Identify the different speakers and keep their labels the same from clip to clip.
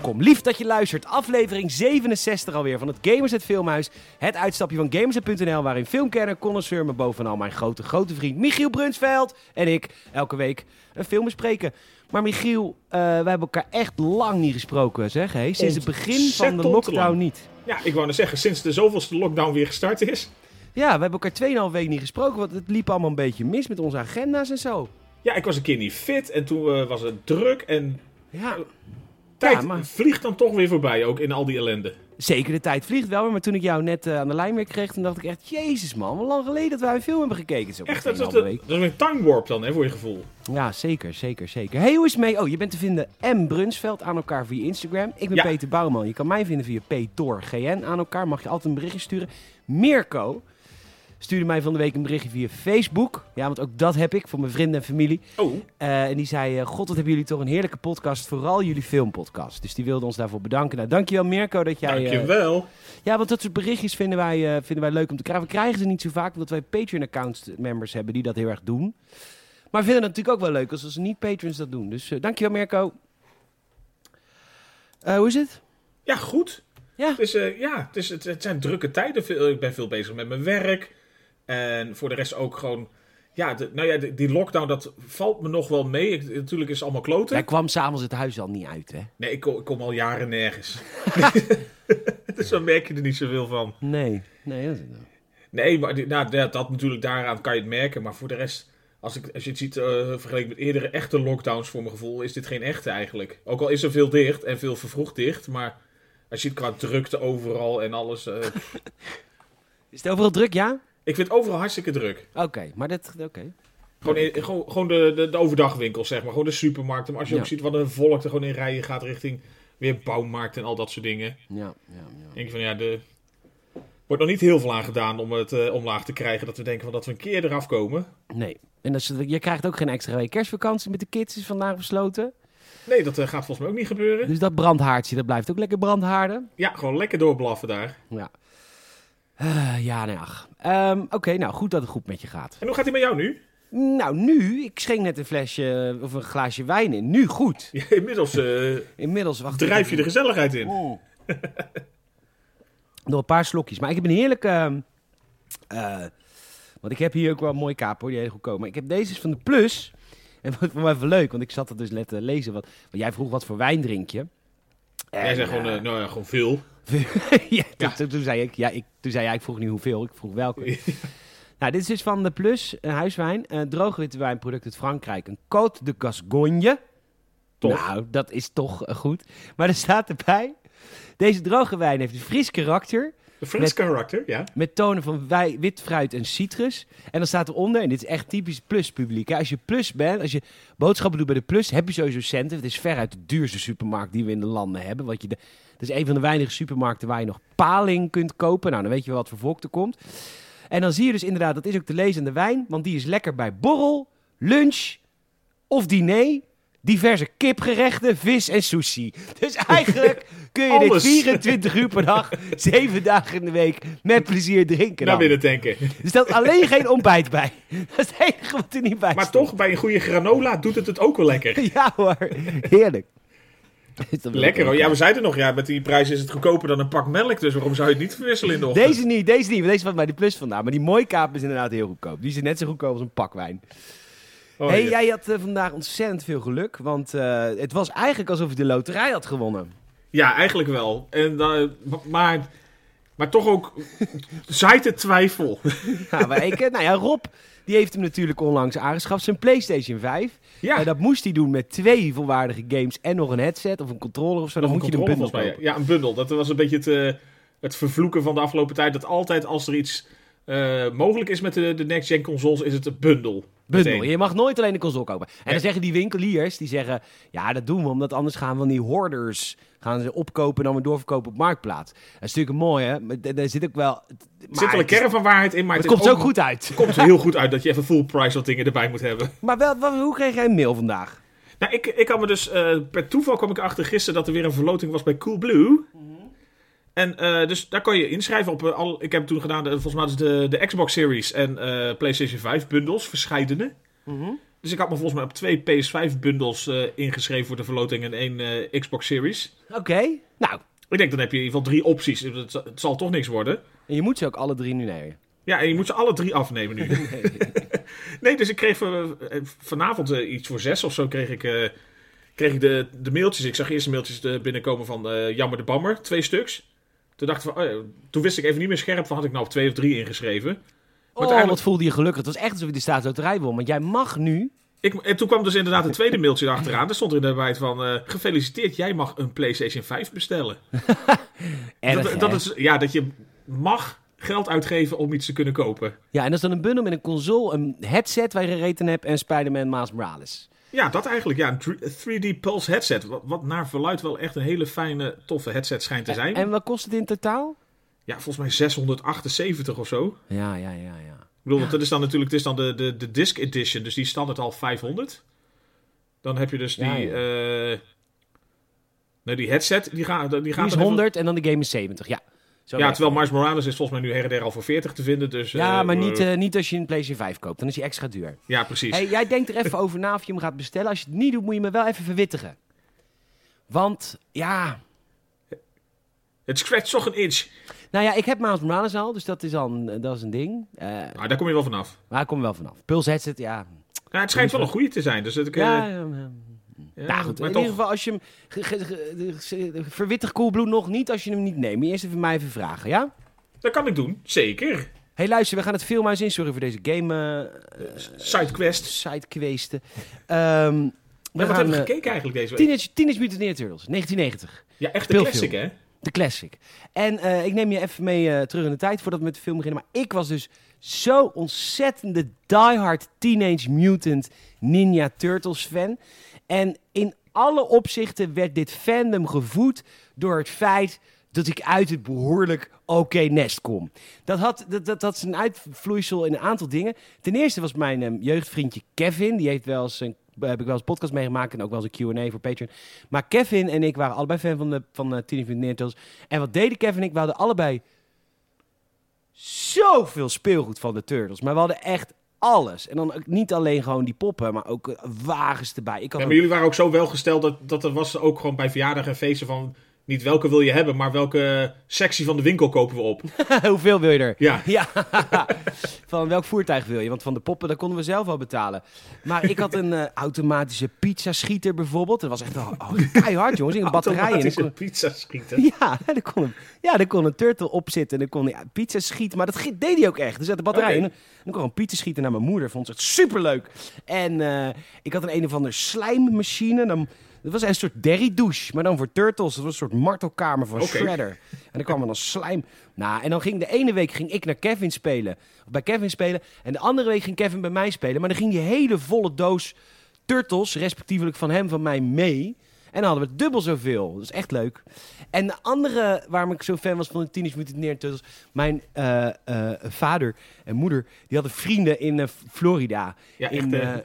Speaker 1: Welkom, lief dat je luistert. Aflevering 67 alweer van het Gamers het Filmhuis. Het uitstapje van Gamers.nl waarin filmkenner, connoisseur, maar bovenal mijn grote, grote vriend Michiel Brunsveld en ik elke week een film bespreken. Maar Michiel, eh, wij hebben elkaar echt lang niet gesproken, zeg. Hey? Sinds het begin van de lockdown niet.
Speaker 2: Ja, ik wou net zeggen, sinds de zoveelste lockdown weer gestart is.
Speaker 1: Ja, we hebben elkaar 2,5 weken niet gesproken, want het liep allemaal een beetje mis met onze agenda's en zo.
Speaker 2: Ja, ik was een keer niet fit en toen eh, was het druk en
Speaker 1: Ja,
Speaker 2: tijd
Speaker 1: Ja, maar-
Speaker 2: vliegt dan toch weer voorbij, ook in al die ellende.
Speaker 1: zeker de tijd vliegt wel, maar toen ik jou net eh, aan de lijn weer kreeg, toen dacht ik echt, jezus man, wat lang geleden dat wij een film hebben gekeken. Ook
Speaker 2: Echt, dat, is-
Speaker 1: 2,5
Speaker 2: dat, is weer time warp dan, hè, voor je gevoel.
Speaker 1: Ja, zeker, zeker, zeker. Hey, hoe is het mee? Oh, je bent te vinden M. Brunsveld aan elkaar via Instagram. Ik ben
Speaker 2: Ja.
Speaker 1: Peter Bouwman. Je kan mij vinden via PTORGN aan elkaar. Mag je altijd een berichtje sturen. Mirko stuurde mij van de week een berichtje via Facebook. Ja, want ook dat heb ik voor mijn vrienden en familie.
Speaker 2: Oh,
Speaker 1: Eh, en die zei, eh, god, wat hebben jullie toch een heerlijke podcast. Vooral jullie filmpodcast. Dus die wilde ons daarvoor bedanken. Nou, dankjewel Mirko dat jij... eh,
Speaker 2: dankjewel.
Speaker 1: ja, want dat soort berichtjes vinden wij, vinden wij leuk om te krijgen. We krijgen ze niet zo vaak, omdat wij Patreon-account-members hebben die dat heel erg doen. Maar we vinden het natuurlijk ook wel leuk als onze niet-patrons dat doen. Dus eh, dankjewel Mirko. Eh, hoe is het?
Speaker 2: Ja, goed.
Speaker 1: Ja.
Speaker 2: Het, is, ja, het, is, het, het zijn drukke tijden. Ik ben veel bezig met mijn werk. En voor de rest ook gewoon... Ja, de- nou ja, de- die lockdown, dat valt me nog wel mee. Ik, natuurlijk is het allemaal kloten.
Speaker 1: Jij kwam s'avonds het huis al niet uit, hè?
Speaker 2: Nee, ik kom, ik kom al jaren nergens. dus dan merk je er niet zoveel van.
Speaker 1: Nee. Nee, dat is het.
Speaker 2: Nee, maar nou, dat, dat natuurlijk daaraan kan je het merken. Maar voor de rest, als, ik, als je het ziet eh, vergeleken met eerdere echte lockdowns voor mijn gevoel, is dit geen echte eigenlijk. Ook al is er veel dicht en veel vervroegd dicht, maar als je het qua drukte overal en alles... eh,
Speaker 1: Is het overal druk, ja?
Speaker 2: Ik vind het overal hartstikke druk.
Speaker 1: Oké, maar dat... Oké.
Speaker 2: Gewoon, in- gewoon, gewoon de, de, de overdagwinkels, zeg maar. Gewoon de supermarkten. Maar als je
Speaker 1: Ja.
Speaker 2: ook ziet wat een volk er gewoon in rijen gaat richting weer bouwmarkt en al dat soort dingen.
Speaker 1: Ja, ja, ja.
Speaker 2: denk van ja, er wordt nog niet heel veel aan gedaan om het eh, omlaag te krijgen. Dat we denken van dat we een keer eraf komen.
Speaker 1: Nee. En dat je krijgt ook geen extra week kerstvakantie met de kids, is vandaag besloten.
Speaker 2: Nee, dat eh, gaat volgens mij ook niet gebeuren.
Speaker 1: Dus dat brandhaartje, dat blijft ook lekker brandhaarden.
Speaker 2: Ja, gewoon lekker doorblaffen daar.
Speaker 1: Ja. Eh, ja, nou ja. Ehm, Oké, nou goed dat het goed met je gaat.
Speaker 2: En hoe gaat hij met jou nu?
Speaker 1: Nou, nu, ik schenk net een flesje of een glaasje wijn in. Nu goed.
Speaker 2: Ja, inmiddels eh,
Speaker 1: Inmiddels wacht
Speaker 2: drijf je de gezelligheid in.
Speaker 1: Mm. Nog een paar slokjes. Maar ik heb een heerlijke. ehm, eh, want ik heb hier ook wel een mooie kaap hoor, die heel goed komen. Maar ik heb deze is van de Plus. En wat voor mij even leuk, want ik zat er dus net te lezen. Wat, want jij vroeg wat voor wijn drink je.
Speaker 2: Jij zegt gewoon,
Speaker 1: eh,
Speaker 2: eh, nou ja, gewoon veel.
Speaker 1: ja, toen,
Speaker 2: Ja.
Speaker 1: Toen, toen zei ik, ja, ik, toen zei jij, ik vroeg niet hoeveel, ik vroeg welke. nou, dit is dus van de Plus, een huiswijn. Een droge witte wijnproduct uit Frankrijk. Een Côte de Gascogne.
Speaker 2: Tof.
Speaker 1: Nou, dat is toch eh, goed. Maar er staat erbij, deze droge wijn heeft een fris karakter.
Speaker 2: Een fris karakter, ja.
Speaker 1: Met tonen van wij, wit fruit en citrus. En dan staat eronder, en dit is echt typisch plus publiek. Hè? Als je plus bent, als je boodschappen doet bij de plus, heb je sowieso centen. Het is veruit de duurste supermarkt die we in de landen hebben. Want je de, het is een van de weinige supermarkten waar je nog paling kunt kopen. Nou, dan weet je wel wat voor volk er komt. En dan zie je dus inderdaad, dat is ook te lezen aan de wijn. Want die is lekker bij borrel, lunch of diner. Diverse kipgerechten, vis en sushi. Dus eigenlijk kun je dit
Speaker 2: Alles.
Speaker 1: 24 uur per dag, 7 dagen in de week met plezier drinken.
Speaker 2: Naar
Speaker 1: dan.
Speaker 2: binnen tanken.
Speaker 1: Er staat alleen geen ontbijt bij. Dat is het enige wat er niet bij
Speaker 2: Maar toch, bij een goede granola doet het het ook wel lekker.
Speaker 1: Ja hoor, heerlijk.
Speaker 2: Lekker hoor. Ja, we zeiden nog, ja, met die prijs is het goedkoper dan een pak melk. Dus waarom zou je het niet verwisselen in de ochtend?
Speaker 1: Deze niet, deze niet. Deze van bij die plus vandaan. Maar die mooie kaap is inderdaad heel goedkoop. Die is net zo goedkoop als een pak wijn.
Speaker 2: Oh,
Speaker 1: hey, jij had eh, vandaag ontzettend veel geluk. Want eh, het was eigenlijk alsof je de loterij had gewonnen.
Speaker 2: Ja, eigenlijk wel. En, dan- maar, maar toch ook het twijfel.
Speaker 1: Ja, maar ik, nou ja, Rob, die heeft hem natuurlijk onlangs aangeschaft. Zijn PlayStation 5.
Speaker 2: Ja,
Speaker 1: En dat moest hij doen met twee volwaardige games en nog een headset of een controller of zo. Dan moet je een bundel
Speaker 2: mij.
Speaker 1: kopen.
Speaker 2: Ja, een bundel. Dat was een beetje het, eh, het vervloeken van de afgelopen tijd. Dat altijd als er iets eh, mogelijk is met de, de next-gen consoles, is het een bundel.
Speaker 1: Bundel. Je mag nooit alleen de console kopen. En dan zeggen die winkeliers, die zeggen... Ja, dat doen we, omdat anders gaan we die hoarders... gaan ze opkopen en dan weer doorverkopen op Marktplaats. Dat is natuurlijk mooi, hè? Maar daar zit ook wel...
Speaker 2: Er zit wel een kern van waarheid in, maar
Speaker 1: Het
Speaker 2: het,
Speaker 1: komt
Speaker 2: is
Speaker 1: zo goed uit.
Speaker 2: Het komt er heel goed uit dat je even full price wat dingen erbij moet hebben.
Speaker 1: Maar wel, hoe kreeg jij een mail vandaag?
Speaker 2: Nou, ik, ik had me dus... eh, per toeval kwam ik achter gisteren dat er weer een verloting was bij Coolblue. En eh, dus daar kan je inschrijven op... eh, al, ik heb toen gedaan, de, volgens mij de, de Xbox Series en eh, PlayStation 5 bundels, verscheidene. Dus ik had me volgens mij op twee PS5-bundels eh, ingeschreven voor de verloting en één eh, Xbox Series.
Speaker 1: Oké. Nou,
Speaker 2: Ik denk, dan heb je in ieder geval drie opties. Het, het zal toch niks worden.
Speaker 1: en je moet ze ook alle drie nu nemen.
Speaker 2: Ja, en je moet ze alle drie afnemen nu. nee, dus ik kreeg eh, vanavond eh, iets voor zes of zo kreeg ik, eh, kreeg ik de, de mailtjes. Ik zag eerst de mailtjes eh, binnenkomen van eh, Jammer de Bammer, twee stuks. Toen, dacht ik van, oh ja, toen wist ik even niet meer scherp van had ik nou op twee of drie ingeschreven. Maar
Speaker 1: Oh, wat voelde je gelukkig. Het was echt alsof je de staatsloterij won. Want jij mag nu...
Speaker 2: Ik, en toen kwam dus inderdaad een tweede mailtje erachteraan. Daar stond er inderdaad van, eh, gefeliciteerd, jij mag een PlayStation 5 bestellen.
Speaker 1: Erg,
Speaker 2: dat, is, ja, dat je mag geld uitgeven om iets te kunnen kopen.
Speaker 1: Ja, en dat is dan een bundel met een console, een headset waar je gereten hebt en Spider-Man Miles Morales.
Speaker 2: Ja, dat eigenlijk. Ja, een 3D Pulse headset. Wat, wat naar verluid wel echt een hele fijne, toffe headset schijnt te zijn.
Speaker 1: En wat kost het in totaal?
Speaker 2: Ja, volgens mij 678 of zo.
Speaker 1: Ja, ja, ja, ja.
Speaker 2: Ik bedoel, dat is dan natuurlijk het is dan de, de, de Disc Edition. Dus die standaard al 500. Dan heb je dus die...
Speaker 1: Ja,
Speaker 2: eh, nee, die headset, die, gaat die
Speaker 1: Die
Speaker 2: gaat
Speaker 1: is
Speaker 2: dan even-
Speaker 1: 100 en dan de game is 70, ja. Zo
Speaker 2: Ja, terwijl. Miles Morales is volgens mij nu her en der al voor 40 te vinden. Dus,
Speaker 1: Ja,
Speaker 2: eh,
Speaker 1: maar niet,
Speaker 2: eh,
Speaker 1: eh, niet als je een PlayStation 5 koopt. Dan is die extra duur.
Speaker 2: ja, precies.
Speaker 1: Hey, jij denkt er even over na of je hem gaat bestellen. Als je het niet doet, moet je me wel even verwittigen. Want, ja...
Speaker 2: Het scratcht toch een itch.
Speaker 1: Nou ja, ik heb Miles Morales al, dus dat is al een, dat is een ding. Eh,
Speaker 2: Maar daar kom je wel vanaf.
Speaker 1: maar ik kom er wel vanaf. Pulse headset, ja...
Speaker 2: Ja, het schijnt wel een goede te zijn. Dus dat ik, eh,
Speaker 1: Ja, ja, ja.
Speaker 2: Ja,
Speaker 1: nou goed,
Speaker 2: maar
Speaker 1: in
Speaker 2: toch.
Speaker 1: ieder geval als je hem... Verwittig Coolblue nog niet als je hem niet neemt. Eerst even mij even vragen, ja?
Speaker 2: Dat kan ik doen, zeker.
Speaker 1: hey, luister, we gaan het filmhuis in. Sorry voor deze game eh
Speaker 2: Sidequest.
Speaker 1: sidequesten. Ehm we
Speaker 2: Ja, wat
Speaker 1: gaan...
Speaker 2: hebben we
Speaker 1: eh,
Speaker 2: gekeken eigenlijk deze week?
Speaker 1: Teenage, Teenage Mutant Ninja Turtles, 1990.
Speaker 2: Ja, echt
Speaker 1: Speelfilm.
Speaker 2: classic, hè?
Speaker 1: De classic. En eh, ik neem je even mee eh, terug in de tijd voordat we met de film beginnen. Maar ik was dus zo ontzettende diehard Teenage Mutant Ninja Turtles fan. En in alle opzichten werd dit fandom gevoed door het feit dat ik uit het behoorlijk oké nest kom. Dat, had, dat, dat, dat is uitvloeisel in een aantal dingen. Ten eerste was mijn ehm, jeugdvriendje Kevin. Die heeft wel eens een, heb ik wel eens podcast meegemaakt en ook wel eens een Q&A voor Patreon. Maar Kevin en ik waren allebei fan van, de, van uh, Teenage Turtles. En wat deden Kevin en ik? We hadden allebei zoveel speelgoed van de Turtles. Maar we hadden echt alles. En dan ook niet alleen gewoon die poppen, maar ook eh, wagens erbij. Ik had
Speaker 2: Ja, maar jullie waren ook zo welgesteld dat, dat er was ook gewoon bij verjaardagen en feesten van... Niet welke wil je hebben, maar welke sectie van de winkel kopen we op.
Speaker 1: Hoeveel wil je er?
Speaker 2: Ja,
Speaker 1: Ja, van welk voertuig wil je? Want van de poppen, daar konden we zelf al betalen. Maar ik had een eh, automatische pizzaschieter bijvoorbeeld. Dat was echt oh, oh, keihard, jongens. In een batterij. En ik
Speaker 2: automatische
Speaker 1: kon,
Speaker 2: pizza schieten.
Speaker 1: ja, daar kon, een, ja, daar kon een turtle op zitten. En dan kon hij ja, pizza schieten. Maar dat deed hij ook echt. Dus uit de batterij.
Speaker 2: Oké.
Speaker 1: En dan, dan kon een pizza schieten naar mijn moeder. Vond ze het superleuk. En eh, ik had een een of andere slijmmachine. Dan, dat was een soort derry douche, maar dan voor turtles. Dat was een soort martelkamer van. Shredder. En dan kwam er dan slijm. Nou, en dan ging de ene week ging ik naar Kevin spelen. Of bij Kevin spelen. En de andere week ging Kevin bij mij spelen. Maar dan ging die hele volle doos turtles, respectievelijk van hem, van mij, mee. En dan hadden we dubbel zoveel. Dat is echt leuk. En de andere waarom ik zo fan was van de Teenage Mutant Ninja Turtles... Mijn eh, eh, vader en moeder, die hadden vrienden in eh, Florida.
Speaker 2: Ja,
Speaker 1: in,
Speaker 2: echt,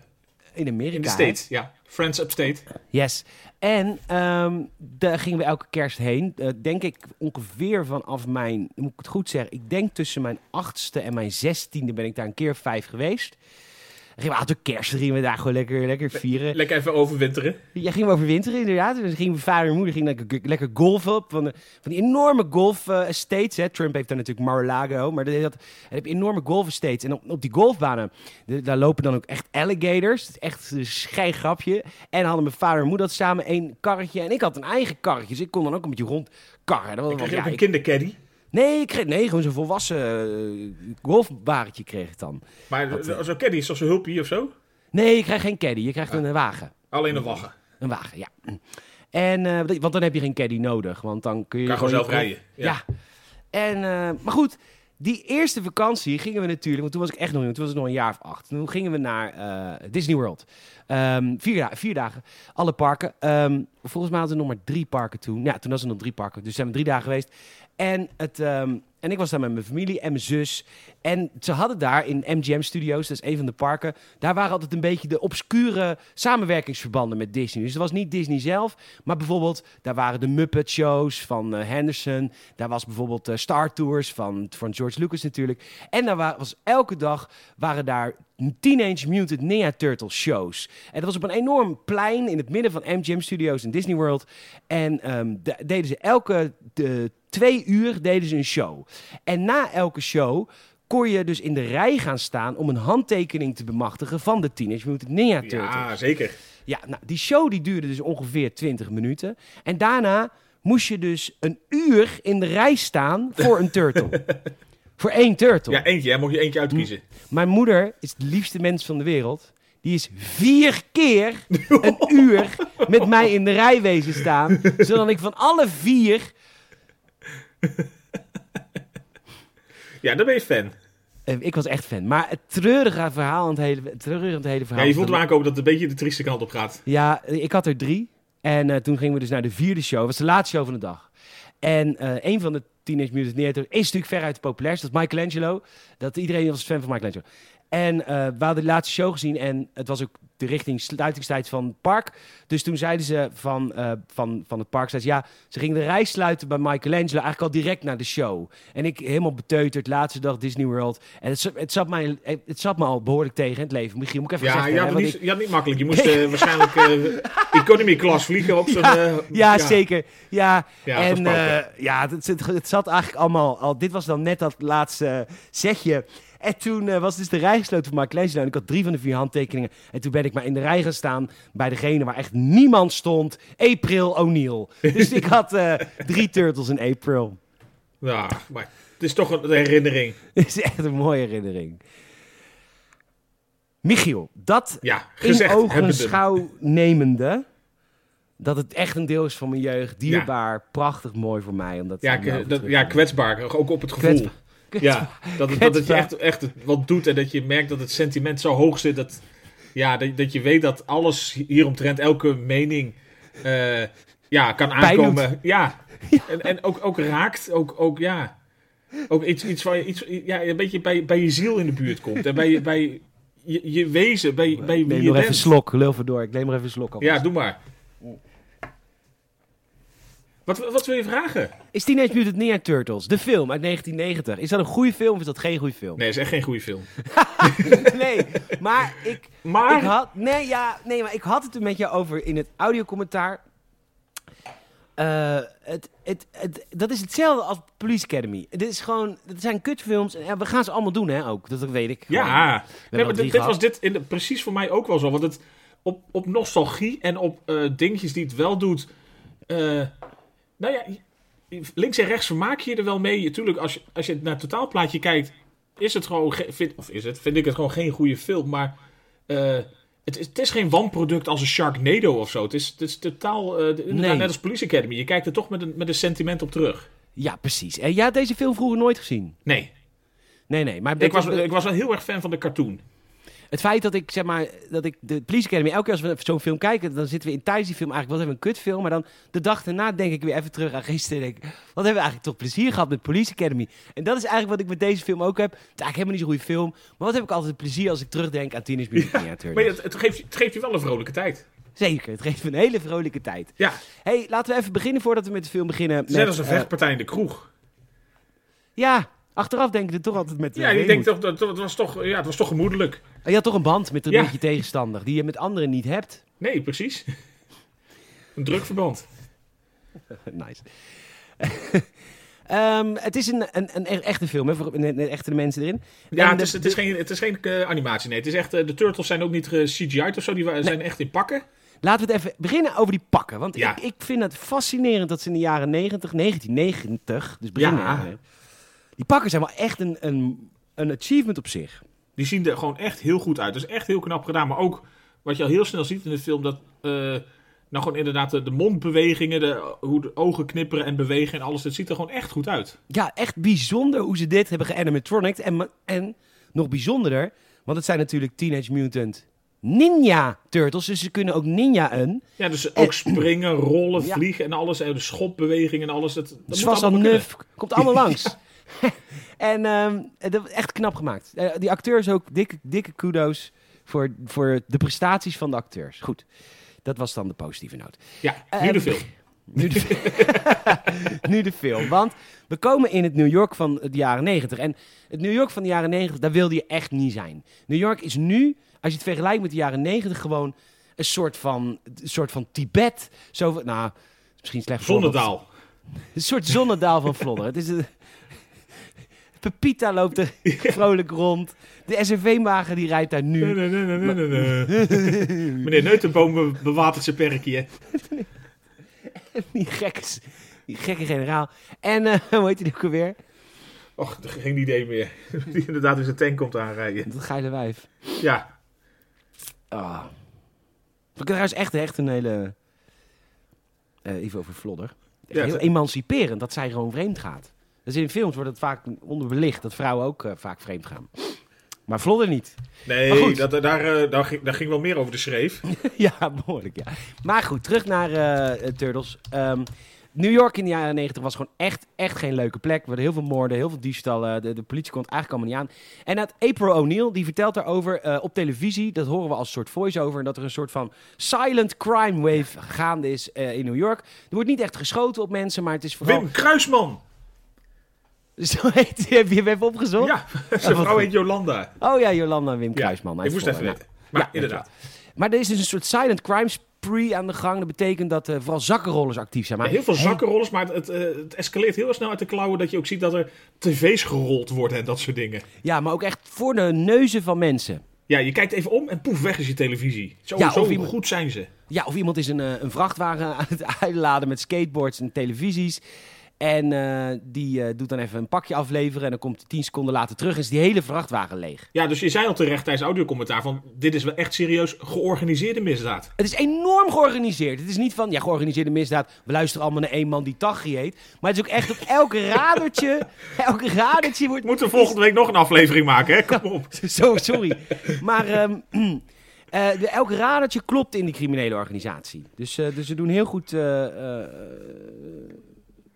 Speaker 1: in Amerika.
Speaker 2: In de
Speaker 1: hè?
Speaker 2: States, ja. Friends Upstate.
Speaker 1: Yes. En ehm, daar gingen we elke kerst heen. Eh, denk ik ongeveer vanaf mijn, moet ik het goed zeggen, ik denk tussen mijn achtste en mijn zestiende ben ik daar een keer vijf geweest. Gingen we altijd kerst, gingen we daar gewoon lekker, lekker vieren.
Speaker 2: Lekker even overwinteren.
Speaker 1: Ja, gingen we overwinteren inderdaad. Dus gingen we vader en moeder gingen lekker, lekker golfen op van, de, van die enorme golf eh, estates. Hè. Trump heeft daar natuurlijk Mar-a-Lago, maar dat, dat, heb je enorme golf estates. En op, op die golfbanen, de- daar lopen dan ook echt alligators. Dat is echt een schijn grapje. En hadden mijn vader en moeder dat samen één karretje. En ik had een eigen karretje, dus ik kon dan ook een beetje rondkarren. Dat was, ja,
Speaker 2: ook een
Speaker 1: ik-
Speaker 2: kindercaddy.
Speaker 1: Nee, ik kreeg, nee, gewoon zo'n volwassen uh, golfbaretje kreeg ik dan.
Speaker 2: Maar
Speaker 1: eh,
Speaker 2: zo'n caddy is zoals een hulpje of zo.
Speaker 1: Nee, je krijgt geen caddy, je krijgt een eh, wagen.
Speaker 2: Alleen een waggen.
Speaker 1: Een wagen, ja. En, eh, want dan heb je geen caddy nodig, want dan kun je...
Speaker 2: Kan gewoon zelf rijden.
Speaker 1: Ja. En, eh, maar goed, die eerste vakantie gingen we natuurlijk... Want toen was ik echt nog jong, toen was ik nog een jaar of acht. Toen gingen we naar eh, Disney World. Ehm, vier dagen, alle parken. Ehm, volgens mij hadden we nog maar drie parken toen. Ja, toen was er nog drie parken. Dus zijn we drie dagen geweest. En, het, ehm, en ik was daar met mijn familie en mijn zus. En ze hadden daar in MGM Studios, dat is een van de parken, daar waren altijd een beetje de obscure samenwerkingsverbanden met Disney. Dus het was niet Disney zelf, maar bijvoorbeeld daar waren de Muppet Shows van eh, Henderson. Daar was bijvoorbeeld eh, Star Tours van, van George Lucas natuurlijk. En daar wa- was elke dag waren daar Teenage Mutant Ninja Turtles shows. En dat was op een enorm plein in het midden van MGM Studios in Disney World. En ehm, deden ze elke de, twee uur deden ze een show. En na elke show kon je dus in de rij gaan staan om een handtekening te bemachtigen van de Teenage Mutant Ninja Turtles.
Speaker 2: Ja, zeker.
Speaker 1: Ja, nou, die show die duurde dus ongeveer 20 minuten. En daarna moest je dus een uur in de rij staan voor een turtle. voor één turtle.
Speaker 2: Ja, eentje. Hè? Mocht je eentje uitkiezen.
Speaker 1: Mijn moeder is de liefste mens van de wereld. Die is vier keer een uur met mij in de rij wezen staan. Zodat ik van alle vier...
Speaker 2: Ja, dan ben je fan.
Speaker 1: eh, ik was echt fan. Maar het treurige verhaal aan het hele, het treurige het hele
Speaker 2: Ja,
Speaker 1: verhaal...
Speaker 2: je
Speaker 1: is
Speaker 2: voelt hem aankomen dat het een beetje de trieste kant op gaat.
Speaker 1: Ja, ik had er drie. En eh, toen gingen we dus naar de vierde show. Dat was de laatste show van de dag. En eh, een van de Teenage Mutant Ninja is natuurlijk veruit de populairste. Dat is Michelangelo. Dat, iedereen was fan van Michelangelo. En eh, we hadden de laatste show gezien en het was ook de richting sluitingstijd van het park. Dus toen zeiden ze van, eh, van, van het park, zeiden ze, ja, ze gingen de reis sluiten bij Michelangelo eigenlijk al direct naar de show. En ik helemaal beteuterd, laatste dag Disney World. En het, zat- het, zat mij, het zat me al behoorlijk tegen in het leven. Michiel, moet ik even
Speaker 2: Ja,
Speaker 1: zeggen. hè, want
Speaker 2: niet, het niet makkelijk. Je moest eh, waarschijnlijk eh economy class vliegen op zo'n... eh,
Speaker 1: Ja, zeker. Ja,
Speaker 2: Ja,
Speaker 1: en ja, het, het, het zat eigenlijk allemaal al. Dit was dan net dat laatste zetje. En toen eh, was dus de rij gesloten voor Michelangelo. En ik had drie van de vier handtekeningen. En toen ben ik maar in de rij gaan staan bij degene waar echt niemand stond. April O'Neil. Dus ik had eh, drie turtles in April.
Speaker 2: Ja, maar het is toch een herinnering.
Speaker 1: Dat is echt een mooie herinnering. Michiel, dat
Speaker 2: Ja,
Speaker 1: in ogenschouw nemende... dat het echt een deel is van mijn jeugd. Dierbaar, prachtig mooi voor mij. Omdat
Speaker 2: Ja,
Speaker 1: het
Speaker 2: dat, ja, kwetsbaar. Ook op het gevoel.
Speaker 1: Kwetsbaar.
Speaker 2: Ja, dat, het- dat het je echt, echt wat doet en dat je merkt dat het sentiment zo hoog zit. Dat, ja, dat, dat je weet dat alles hieromtrent, elke mening, eh, ja, kan aankomen. Ja, en, en ook, ook raakt. Ook, ook, ja, ook iets, iets waar je iets, ja, een beetje bij, bij je ziel in de buurt komt. En bij, je- bij je, je wezen, bij, bij wie
Speaker 1: Neem
Speaker 2: je
Speaker 1: nog even een
Speaker 2: bent.
Speaker 1: slok, lul even door. Ik neem nog even een slok. alvast.
Speaker 2: Ja, doe maar. Wat, wat wil je vragen?
Speaker 1: Is Teenage Mutant Ninja Turtles, de film uit 1990, is dat een goede film of is dat geen goede film?
Speaker 2: Nee, is echt geen goede film.
Speaker 1: Nee, maar ik,
Speaker 2: Maar,
Speaker 1: ik had... Nee, ja, nee, maar ik had het er met je over in het audiocommentaar. Eh, het, het, het, dat is hetzelfde als Police Academy. Het is gewoon, het zijn kutfilms. En ja, we gaan ze allemaal doen, hè, ook. Dat weet ik.
Speaker 2: Ja, nee, maar dit, dit was dit in de- precies voor mij ook wel zo. Want het, op, op nostalgie en op eh, dingetjes die het wel doet. eh, nou ja, links en rechts vermaak je er wel mee. Natuurlijk, als je, als je naar het totaalplaatje kijkt, is het gewoon. ge- Vind, of is het, vind ik het gewoon geen goede film. Maar eh, het, is, het is geen wanproduct als een Sharknado of zo. Het is, het is totaal. eh,
Speaker 1: Nee.
Speaker 2: net als Police Academy. Je kijkt er toch met een, met een sentiment op terug.
Speaker 1: Ja, precies. En jij had deze film vroeger nooit gezien?
Speaker 2: Nee,
Speaker 1: Nee, nee. Maar
Speaker 2: ik was, ik was wel heel erg fan van de cartoon.
Speaker 1: Het feit dat ik, zeg maar, dat ik de Police Academy, elke keer als we zo'n film kijken, dan zitten we in tijdens die film eigenlijk, wat hebben we een kutfilm, maar dan de dag daarna denk ik weer even terug aan gisteren en denk wat hebben we eigenlijk toch plezier gehad met Police Academy. En dat is eigenlijk wat ik met deze film ook heb. Het is eigenlijk helemaal niet zo'n goede film, maar wat heb ik altijd plezier als ik terugdenk aan Teenage Mutant Ninja Turtles.
Speaker 2: Maar het, het, geeft, je- het geeft je wel een vrolijke tijd.
Speaker 1: Zeker, het geeft een hele vrolijke tijd.
Speaker 2: Ja,
Speaker 1: hey, laten we even beginnen voordat we met de film beginnen.
Speaker 2: net als een
Speaker 1: eh,
Speaker 2: vechtpartij in de kroeg.
Speaker 1: ja, achteraf denk ik er toch altijd met...
Speaker 2: Ja,
Speaker 1: eh,
Speaker 2: denkt
Speaker 1: weemoed.
Speaker 2: toch, dat het was toch, ja, het was toch gemoedelijk.
Speaker 1: Je had toch een band met een
Speaker 2: Ja.
Speaker 1: beetje tegenstander, die je met anderen niet hebt.
Speaker 2: Nee, precies. Een drukverband.
Speaker 1: nice. Ehm, het is een, een, een echte film, hè, voor een, een echte mensen erin.
Speaker 2: Ja,
Speaker 1: En
Speaker 2: het
Speaker 1: de-
Speaker 2: is, het is geen, het is geen eh, animatie, nee. Het is echt, eh, de turtles zijn ook niet CGI'd of zo, die zijn echt in pakken.
Speaker 1: Laten we het even beginnen over die pakken. Want
Speaker 2: Ja.
Speaker 1: ik, ik vind het fascinerend dat ze in de jaren 90, 1990, dus begin
Speaker 2: Ja.
Speaker 1: jaren, die pakken zijn wel echt een, een, een achievement op zich.
Speaker 2: Die zien er gewoon echt heel goed uit. Dat is echt heel knap gedaan. Maar ook, wat je al heel snel ziet in de film, dat... eh, nou, gewoon inderdaad de, de mondbewegingen, de, hoe de ogen knipperen en bewegen en alles. Het ziet er gewoon echt goed uit.
Speaker 1: Ja, echt bijzonder hoe ze dit hebben geanimatronics. En, en nog bijzonderder, want het zijn natuurlijk Teenage Mutant Ninja Turtles. Dus ze kunnen ook ninja-en.
Speaker 2: Ja, dus ook springen, rollen,
Speaker 1: Ja.
Speaker 2: vliegen en alles. En de schopbewegingen en alles. Dat, dat
Speaker 1: Dus
Speaker 2: moet kunnen.
Speaker 1: nuf, komt allemaal langs. En ehm, dat, echt knap gemaakt. Eh, die acteurs ook, dikke, dikke kudo's voor, voor de prestaties van de acteurs. Goed, dat was dan de positieve noot.
Speaker 2: Ja, nu
Speaker 1: Eh,
Speaker 2: de film.
Speaker 1: Nu de, nu de film. Want we komen in het New York van de jaren 90. En het New York van de jaren 90, daar wilde je echt niet zijn. New York is nu, als je het vergelijkt met de jaren 90, gewoon een soort van, een soort van Tibet. Zo, nou, misschien slecht voorbeeld.
Speaker 2: Zonnedaal.
Speaker 1: Een soort zonnedaal van Vlodder. Het is een... Pepita loopt er vrolijk rond. De SRV-wagen die rijdt daar nu.
Speaker 2: Nee, nee, nee, nee, nee, nee, nee. Meneer Neutenboom be- bewatert zijn perkje.
Speaker 1: Die gekke, die gekke generaal. En eh, hoe heet hij ook alweer?
Speaker 2: Och, geen idee meer. Die inderdaad in zijn tank komt aanrijden.
Speaker 1: Dat geile wijf.
Speaker 2: Ja,
Speaker 1: Ah. Ik trouwens echt, echt een hele... eh, even over Vlodder. Echt
Speaker 2: Ja,
Speaker 1: heel emanciperend dat zij gewoon vreemd gaat. Dus in films wordt het vaak onderbelicht dat vrouwen ook eh, vaak vreemd gaan. Maar Vlodder niet.
Speaker 2: Nee,
Speaker 1: goed.
Speaker 2: dat, daar, eh, daar, ging, daar ging wel meer over de schreef.
Speaker 1: ja, behoorlijk, ja. Maar goed, terug naar eh, Turtles. Ehm, New York in de jaren 90 was gewoon echt, echt geen leuke plek. Er werden heel veel moorden, heel veel diefstallen. De, de politie kon het eigenlijk allemaal niet aan. En dat April O'Neil, die vertelt daarover eh, op televisie. Dat horen we als soort voice-over. En dat er een soort van silent crime wave gaande is eh, in New York. Er wordt niet echt geschoten op mensen, maar het is vooral...
Speaker 2: Wim Kruisman.
Speaker 1: Zo heet hij. Heb je hem even opgezocht?
Speaker 2: Ja, zijn
Speaker 1: wat
Speaker 2: vrouw heet Jolanda.
Speaker 1: Oh ja, Jolanda Wim Kruisman.
Speaker 2: Ik moest even weten. Maar
Speaker 1: Ja,
Speaker 2: inderdaad.
Speaker 1: Maar er is dus een soort silent crime spree aan de gang. Dat betekent dat eh, vooral zakkenrollers actief zijn. Maar
Speaker 2: Ja, heel veel zakkenrollers, maar het, het, eh, het escaleert heel snel uit de klauwen. Dat je ook ziet dat er tv's gerold worden en dat soort dingen.
Speaker 1: Ja, maar ook echt voor de neuzen van mensen.
Speaker 2: Ja, je kijkt even om en poef, weg is je televisie. Zo,
Speaker 1: Ja,
Speaker 2: zo
Speaker 1: of iemand-
Speaker 2: goed zijn ze.
Speaker 1: Ja, of iemand is een, eh, een vrachtwagen aan het uitladen met skateboards en televisies. En eh, die eh, doet dan even een pakje afleveren. En dan komt hij tien seconden later terug en is die hele vrachtwagen leeg.
Speaker 2: Ja, dus je zei al terecht tijdens audiocommentaar van... dit is wel echt serieus georganiseerde misdaad.
Speaker 1: Het is enorm georganiseerd. Het is niet van, ja, georganiseerde misdaad. We luisteren allemaal naar één man die Taghi heet. Maar het is ook echt op elke radertje. elke radertje wordt.
Speaker 2: We moeten volgende week nog een aflevering maken, hè? Kom op.
Speaker 1: Zo, sorry. Maar eh, de, elk radertje klopt in die criminele organisatie. Dus, dus ze doen heel goed,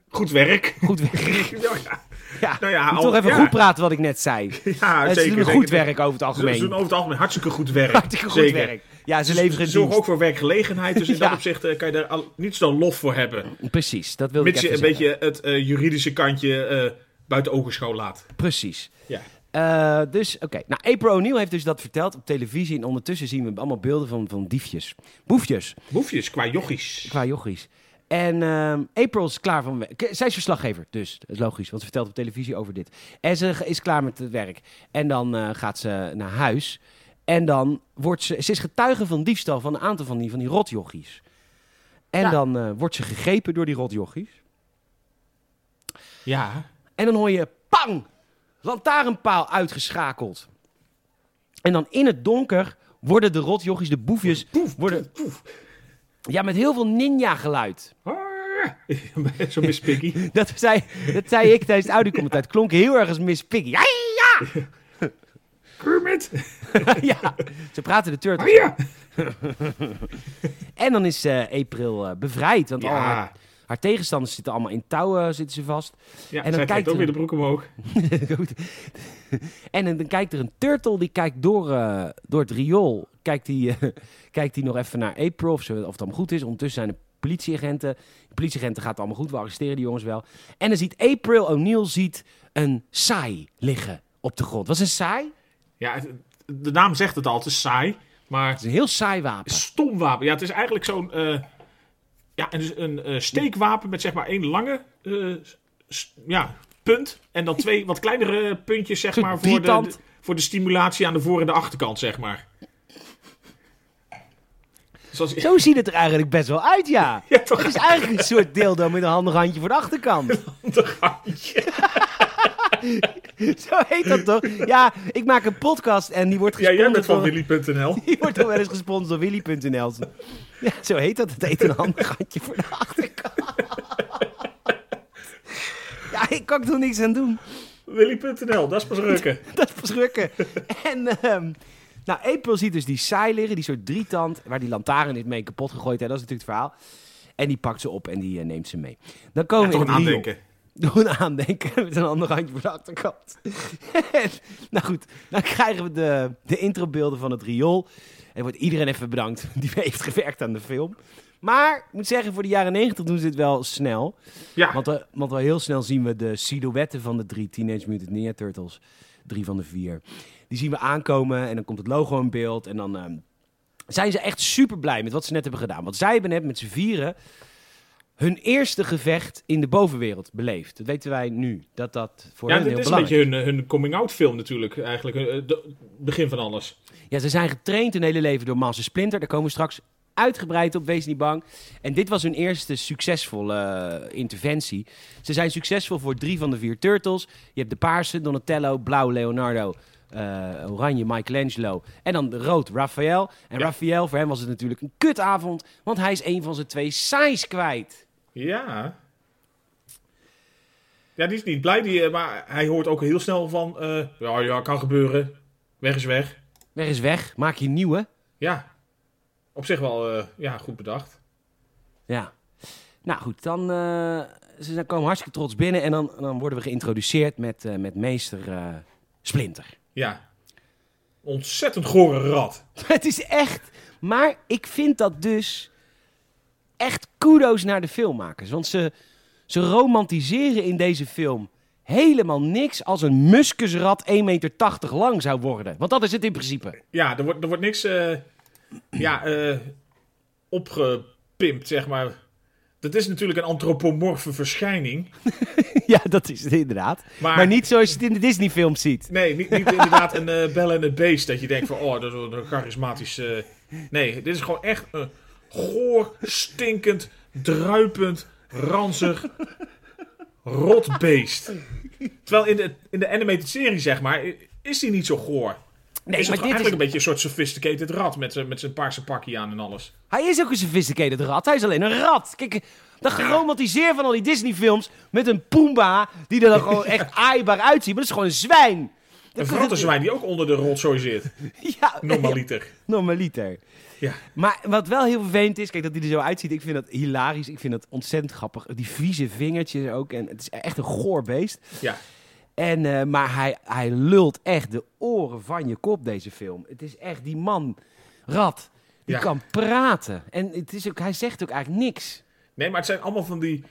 Speaker 2: Goed werk.
Speaker 1: goed werk.
Speaker 2: Nou ja,
Speaker 1: Ja,
Speaker 2: Nou ja, al-
Speaker 1: toch even
Speaker 2: ja.
Speaker 1: goed praten wat ik net zei.
Speaker 2: ja
Speaker 1: ze
Speaker 2: zeker.
Speaker 1: doen
Speaker 2: zeker.
Speaker 1: goed werk over het algemeen.
Speaker 2: ze doen over het algemeen hartstikke goed werk.
Speaker 1: Hartstikke goed
Speaker 2: Zeker.
Speaker 1: werk. Ja, ze
Speaker 2: Ze,
Speaker 1: leveren
Speaker 2: ze zorgen ook voor werkgelegenheid, dus in
Speaker 1: Ja.
Speaker 2: dat opzicht eh, kan je daar al, niet zo lof voor hebben.
Speaker 1: Precies, dat
Speaker 2: Mits
Speaker 1: ik
Speaker 2: je
Speaker 1: even
Speaker 2: een
Speaker 1: zeggen.
Speaker 2: beetje het eh, juridische kantje eh, buiten ogenschouw laat.
Speaker 1: Precies.
Speaker 2: Ja.
Speaker 1: Eh, dus, oké. Nou, April O'Neil heeft dus dat verteld op televisie. En ondertussen zien we allemaal beelden van, van diefjes. Boefjes,
Speaker 2: Boefjes qua jochies.
Speaker 1: qua jochies. En ehm, April is klaar van... werk. Zij is verslaggever, dus dat is logisch. Want ze vertelt op televisie over dit. En ze is klaar met het werk. En dan eh, gaat ze naar huis. En dan wordt ze... Ze is getuige van diefstal van een aantal van die, van die rotjochies. En
Speaker 2: Ja.
Speaker 1: dan eh, wordt ze gegrepen door die rotjochies.
Speaker 2: Ja.
Speaker 1: En dan hoor je pang! Lantaarnpaal uitgeschakeld. En dan in het donker worden de rotjochies, de boefjes, worden... Ja, met heel veel ninja-geluid.
Speaker 2: Ah, Zo Miss Piggy.
Speaker 1: Dat zei, dat zei ik tijdens het audiocommentaar. Het klonk heel erg als Miss Piggy. Ja, ja,
Speaker 2: Kermit.
Speaker 1: ja. Ze praten de
Speaker 2: Ah,
Speaker 1: turtles.
Speaker 2: ja.
Speaker 1: En dan is eh, April eh, bevrijd. Want al haar,
Speaker 2: Ja.
Speaker 1: Haar tegenstanders zitten allemaal in touwen zitten ze vast.
Speaker 2: Ja,
Speaker 1: dan
Speaker 2: zij
Speaker 1: kijkt
Speaker 2: ook
Speaker 1: er-
Speaker 2: weer de broek omhoog.
Speaker 1: Goed. en dan kijkt er een turtle, die kijkt door, eh, door het riool. Kijkt die, eh, kijkt die nog even naar April, of, ze, of het allemaal goed is. Ondertussen zijn de politieagenten. De politieagenten gaat het allemaal goed, we arresteren die jongens wel. En dan ziet April O'Neil ziet een saai liggen op de grond. Was een saai?
Speaker 2: Ja, het- de naam zegt het al, het is saai. Maar
Speaker 1: Het is een heel saai wapen.
Speaker 2: stom wapen. Ja, het is eigenlijk zo'n... eh, ja, en dus een eh, steekwapen met zeg maar één lange eh, ja, punt. En dan twee wat kleinere puntjes zeg maar voor de, voor de stimulatie aan de voor- en de achterkant, zeg maar. Zoals,
Speaker 1: Zo ziet het er eigenlijk best wel uit, ja.
Speaker 2: ja, toch
Speaker 1: Het is eigenlijk een soort dildo met een handig handje voor de achterkant.
Speaker 2: een handje.
Speaker 1: Zo heet dat toch? Ja, ik maak een podcast en die wordt
Speaker 2: Ja, jij bent
Speaker 1: gesponsord
Speaker 2: van
Speaker 1: door...
Speaker 2: Willy.nl.
Speaker 1: Die wordt toch wel eens gesponsord door Willy.nl. Ja, zo heet dat. Het heet een handig handje voor de achterkant. Ja, ik kan er niks aan doen.
Speaker 2: Willy.nl, dat is pas rukken.
Speaker 1: Dat is verschrikken. En, ehm, nou, April ziet dus die saai liggen, die soort drietand, waar die lantaarn is mee kapot gegooid. Hè, dat is natuurlijk het verhaal. En die pakt ze op en die eh, neemt ze mee. Dan komen
Speaker 2: Ja,
Speaker 1: we in
Speaker 2: aandenken.
Speaker 1: Doen aandenken met een ander handje voor de achterkant. nou goed, dan krijgen we de, de introbeelden van het riool. En wordt iedereen even bedankt die heeft gewerkt aan de film. Maar ik moet zeggen, voor de jaren 90 doen ze dit wel snel.
Speaker 2: Ja,
Speaker 1: Want, we- want wel heel snel zien we de silhouetten van de drie Teenage Mutant Ninja Turtles. Drie van de vier. Die zien we aankomen en dan komt het logo in beeld. En dan ehm, zijn ze echt super blij met wat ze net hebben gedaan. Want zij hebben net met z'n vieren hun eerste gevecht in de bovenwereld beleefd. Dat weten wij nu. Dat dat voor
Speaker 2: ja
Speaker 1: hen
Speaker 2: dit
Speaker 1: heel
Speaker 2: is een
Speaker 1: belangrijk
Speaker 2: beetje hun, hun coming-out film natuurlijk. Eigenlijk eh, de- het begin van alles.
Speaker 1: Ja, ze zijn getraind hun hele leven door Master Splinter. Daar komen we straks uitgebreid op, wees niet bang. En dit was hun eerste succesvolle eh, interventie. Ze zijn succesvol voor drie van de vier Turtles. Je hebt de paarse, Donatello, blauw, Leonardo... eh, oranje Michelangelo en dan rood Raphaël. En
Speaker 2: Ja.
Speaker 1: Raphaël, voor hem was het natuurlijk een kutavond, want hij is een van zijn twee saais kwijt.
Speaker 2: Ja. Ja, die is niet blij, die, eh, maar hij hoort ook heel snel van... eh, ja, ja, kan gebeuren. Weg is weg.
Speaker 1: Weg is weg, maak je een nieuwe.
Speaker 2: Ja, op zich wel eh, ja, goed bedacht.
Speaker 1: Ja. Nou goed, dan ze komen hartstikke trots binnen en dan, dan worden we geïntroduceerd met, met meester Splinter.
Speaker 2: Ja. Ontzettend gore rat.
Speaker 1: Het is echt. Maar ik vind dat dus echt kudo's naar de filmmakers. Want ze, ze romantiseren in deze film helemaal niks als een muskusrat 1,80 meter lang zou worden. Want dat is het in principe.
Speaker 2: Ja, er wordt, er wordt niks eh, ja, eh, opgepimpt, zeg maar. Dat is natuurlijk een antropomorfe verschijning.
Speaker 1: ja, dat is het inderdaad.
Speaker 2: Maar,
Speaker 1: Maar niet zoals je het in de Disney-films ziet.
Speaker 2: Nee, niet, niet inderdaad een eh bel en het beest. Dat je denkt van, oh, dat is een charismatisch... eh, Nee, dit is gewoon echt goor, stinkend, druipend, ranzig, rot beest. Terwijl in de, in de animated serie, zeg maar, is hij niet zo goor.
Speaker 1: Nee,
Speaker 2: is
Speaker 1: maar dit
Speaker 2: eigenlijk
Speaker 1: is,
Speaker 2: een beetje een soort sophisticated rat met, zijn- met zijn paarse pakje aan en alles.
Speaker 1: hij is ook een sophisticated rat. Hij is alleen een rat. Kijk, dat geromantiseer van al die Disney-films met een Pumbaa die er dan gewoon echt aaibaar uitziet. Maar dat is gewoon een zwijn.
Speaker 2: Een vrattenzwijn die ook onder de rotzooi zit.
Speaker 1: Ja,
Speaker 2: Normaliter.
Speaker 1: Normaliter.
Speaker 2: Ja.
Speaker 1: Maar wat wel heel vervelend is, kijk dat hij er zo uitziet, ik vind dat hilarisch. Ik vind dat ontzettend grappig. Die vieze vingertjes ook. En het is echt een goor beest.
Speaker 2: Ja.
Speaker 1: En, eh, maar hij, hij lult echt de oren van je kop, deze film. Het is echt die man, Rad, die
Speaker 2: Ja.
Speaker 1: kan praten. En het is ook, hij zegt ook eigenlijk niks.
Speaker 2: Nee, maar het zijn allemaal van die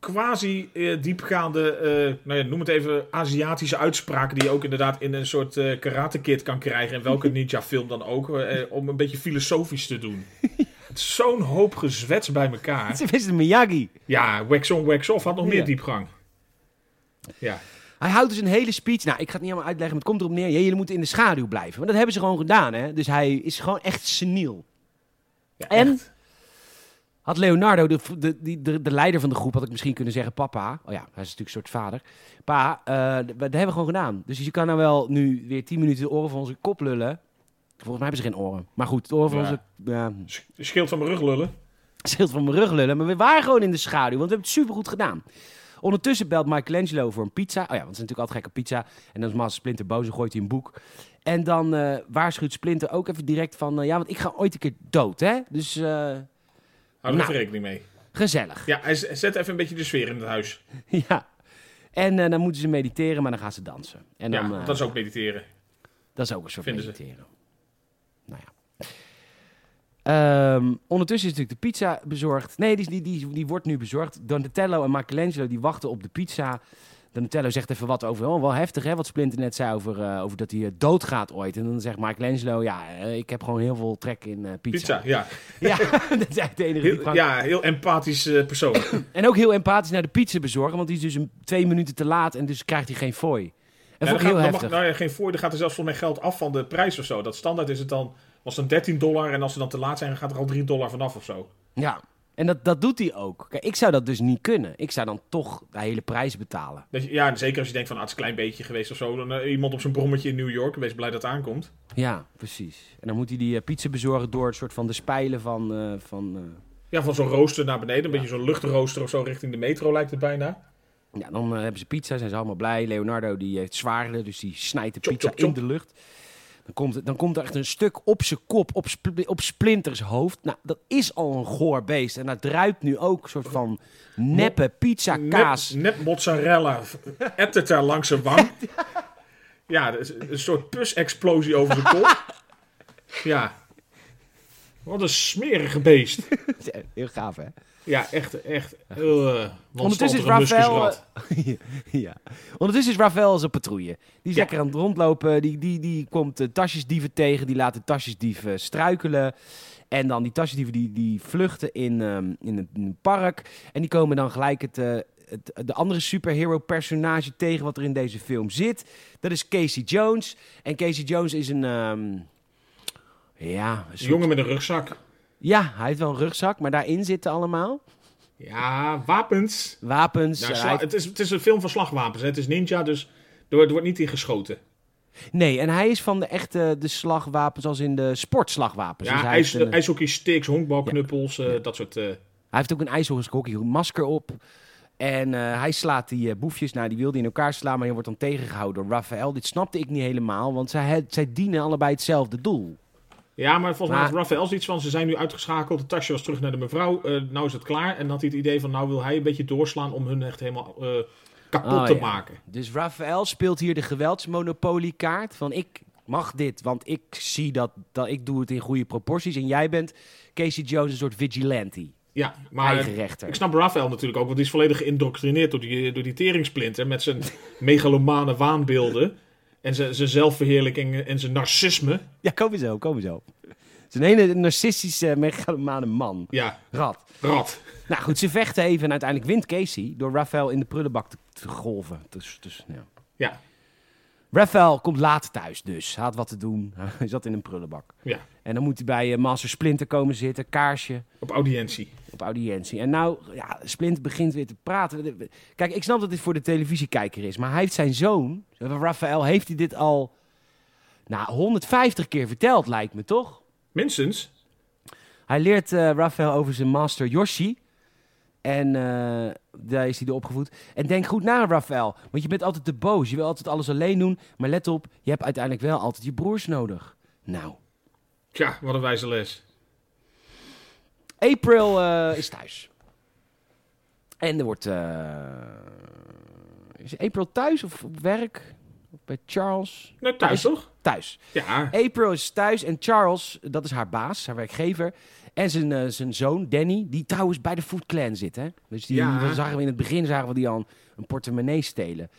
Speaker 2: quasi eh, diepgaande, eh, nou ja, noem het even Aziatische uitspraken die je ook inderdaad in een soort eh karate kid kan krijgen. In welke ninja film dan ook. om een beetje filosofisch te doen. Het is zo'n hoop gezwets bij elkaar.
Speaker 1: Het is een Miyagi.
Speaker 2: Ja, wax on, wax off had nog
Speaker 1: Ja.
Speaker 2: meer diepgang. Ja.
Speaker 1: Hij houdt dus een hele speech. Nou, ik ga het niet allemaal uitleggen, maar het komt erop neer. Ja, jullie moeten in de schaduw blijven. Maar dat hebben ze gewoon gedaan, hè. Dus hij is gewoon echt seniel.
Speaker 2: ja
Speaker 1: En?
Speaker 2: echt.
Speaker 1: Had Leonardo, de, de, die- de, de leider van de groep, had ik misschien kunnen zeggen: Papa. Oh ja, hij is natuurlijk een soort vader. Pa, eh, dat hebben we gewoon gedaan. Dus je kan nou wel nu weer 10 minuten de oren van onze kop lullen. Volgens mij hebben ze geen oren. Maar goed, de oren van
Speaker 2: Ja.
Speaker 1: onze. Ja,
Speaker 2: Sch- Schild van mijn rug lullen.
Speaker 1: schild van mijn rug lullen. Maar we waren gewoon in de schaduw, want we hebben het supergoed gedaan. Ondertussen belt Michelangelo voor een pizza. Oh ja, want het is natuurlijk altijd gek op pizza. En dan is Master Splinter boos en gooit hij een boek. En dan eh, waarschuwt Splinter ook even direct van... eh, ja, want ik ga ooit een keer dood, hè? Dus
Speaker 2: Hou er
Speaker 1: Nou.
Speaker 2: rekening mee.
Speaker 1: gezellig.
Speaker 2: Ja, hij zet even een beetje de sfeer in het huis.
Speaker 1: Ja. En eh, dan moeten ze mediteren, maar dan gaan ze dansen. En dan,
Speaker 2: ja,
Speaker 1: eh,
Speaker 2: dat is ook mediteren.
Speaker 1: dat is ook een soort
Speaker 2: vinden ze.
Speaker 1: mediteren. Nou ja. Ehm, ondertussen is natuurlijk de pizza bezorgd. Nee, die, die, die, die wordt nu bezorgd. Donatello en Michelangelo die wachten op de pizza. Donatello zegt even wat over, oh, wel heftig hè, wat Splinter net zei over, eh, over dat hij eh, doodgaat ooit. En dan zegt Michelangelo, ja, eh, ik heb gewoon heel veel trek in pizza.
Speaker 2: Pizza, ja.
Speaker 1: Ja, dat is eigenlijk de enige
Speaker 2: Heel, ja, heel empathisch persoon.
Speaker 1: En ook heel empathisch naar de pizza bezorgen, want die is dus een, twee minuten te laat en dus krijgt hij geen fooi. En
Speaker 2: Ja, dan
Speaker 1: ik heel
Speaker 2: gaat- dan
Speaker 1: heftig.
Speaker 2: mag, nou ja, geen voor, er gaat er zelfs voor mijn geld af van de prijs of zo. Dat standaard is het dan, was dan 13 dollar en als ze dan te laat zijn, dan gaat er al 3 dollar vanaf of zo.
Speaker 1: Ja, en dat, dat doet hij ook. Kijk, ik zou dat dus niet kunnen. Ik zou dan toch de hele prijs betalen.
Speaker 2: Ja, zeker als je denkt van, ah, het is een klein beetje geweest of zo. Dan, eh, iemand op zijn brommetje in New York, wees blij dat het aankomt.
Speaker 1: Ja, precies. En dan moet hij die eh, pizza bezorgen door het soort van de spijlen van... eh, van
Speaker 2: Ja, van zo'n rooster naar beneden, een beetje zo'n luchtrooster of zo richting de metro lijkt het bijna.
Speaker 1: Ja, dan hebben ze pizza, zijn ze allemaal blij. Leonardo die heeft zwaarden, dus die snijdt de
Speaker 2: Chop,
Speaker 1: pizza
Speaker 2: chop, chop.
Speaker 1: in de lucht. Dan komt, dan komt er echt een stuk op zijn kop, op, spl- op Splinters hoofd. Nou, dat is al een goor beest. En daar druipt nu ook een soort van neppe pizza kaas.
Speaker 2: Net, net mozzarella ettert daar langs zijn wang. Ja, dat een soort pusexplosie over zijn kop. Ja. Wat een smerige beest.
Speaker 1: Heel gaaf, hè?
Speaker 2: Ja, echt, echt. Uh,
Speaker 1: Ondertussen is Rafael...
Speaker 2: muskusrat.
Speaker 1: ja. Ondertussen is Rafael als een patrouille. Die is
Speaker 2: Ja.
Speaker 1: lekker aan het rondlopen. Die, die, die komt uh, tasjesdieven tegen. Die laten tasjesdieven struikelen. En dan die tasjesdieven die, die vluchten in, ehm, in, een, in een park. En die komen dan gelijk het, eh, het, de andere superhero personage tegen wat er in deze film zit. Dat is Casey Jones. En Casey Jones is een... ehm, ja, een
Speaker 2: Een
Speaker 1: soort-
Speaker 2: jongen met een rugzak.
Speaker 1: Ja, hij heeft wel een rugzak, maar daarin zitten allemaal
Speaker 2: Ja, wapens.
Speaker 1: wapens.
Speaker 2: Nou,
Speaker 1: eh, hij-
Speaker 2: het, is, het is een film van slagwapens. Hè. Het is ninja, dus er wordt, er wordt niet in geschoten.
Speaker 1: Nee, en hij is van de echte de slagwapens als in de sportslagwapens.
Speaker 2: Ja,
Speaker 1: Dus hij,
Speaker 2: ijs,
Speaker 1: een-
Speaker 2: ijshockey sticks, honkbalknuppels, eh, dat soort... eh,
Speaker 1: hij heeft ook een ijshockey masker op. En eh, hij slaat die eh, boefjes, nou die wil hij in elkaar slaan, maar hij wordt dan tegengehouden door Raphaël. Dit snapte ik niet helemaal, want zij, zij dienen allebei hetzelfde doel.
Speaker 2: Ja, maar volgens mij had Raphaël zoiets van, ze zijn nu uitgeschakeld, het tasje was terug naar de mevrouw, eh, nou is het klaar. En dan had hij het idee van, nou wil hij een beetje doorslaan om hun echt helemaal eh, kapot
Speaker 1: Oh,
Speaker 2: te
Speaker 1: ja.
Speaker 2: maken.
Speaker 1: Dus Raphaël speelt hier de geweldsmonopoliekaart van ik mag dit, want ik zie dat, dat ik doe het in goede proporties. En jij bent Casey Jones een soort vigilante,
Speaker 2: Ja, maar ik snap Raphaël natuurlijk ook, want die is volledig geïndoctrineerd door die, door die teringsplinter met zijn megalomane waanbeelden. En zijn, zijn zelfverheerlijking en zijn narcisme.
Speaker 1: Ja, kom eens zo, kom eens zo. Een hele narcistische, megalomane man.
Speaker 2: Ja,
Speaker 1: Rat.
Speaker 2: rat.
Speaker 1: Nou goed, ze vechten even en uiteindelijk wint Casey door Raphaël in de prullenbak te, te golven. Dus, dus, ja.
Speaker 2: Ja,
Speaker 1: Raphaël komt laat thuis dus. Hij had wat te doen. Hij zat in een prullenbak.
Speaker 2: ja,
Speaker 1: En dan moet hij bij eh, Master Splinter komen zitten, kaarsje
Speaker 2: op audiëntie.
Speaker 1: op audiëntie. En nou, ja, Splinter begint weer te praten. Kijk, ik snap dat dit voor de televisiekijker is, maar hij heeft zijn zoon, Raphaël, heeft hij dit al nou, 150 keer verteld, lijkt me toch?
Speaker 2: Minstens.
Speaker 1: Hij leert eh Raphaël over zijn master Yoshi. En eh, daar is hij door opgevoed. En denk goed na, Raphaël. Want je bent altijd te boos. Je wil altijd alles alleen doen. Maar let op, je hebt uiteindelijk wel altijd je broers nodig. Nou,
Speaker 2: Tja, wat een wijze les.
Speaker 1: April eh, is thuis. En er wordt... eh, is April thuis of op werk? Of bij Charles?
Speaker 2: Nou, thuis toch?
Speaker 1: Thuis.
Speaker 2: Ja,
Speaker 1: April is thuis en Charles, dat is haar baas, haar werkgever. En zijn, eh, zijn zoon, Danny, die trouwens bij de Food Clan zit. Hè? Dus die
Speaker 2: Ja.
Speaker 1: we zagen we in het begin zagen we die al een portemonnee stelen.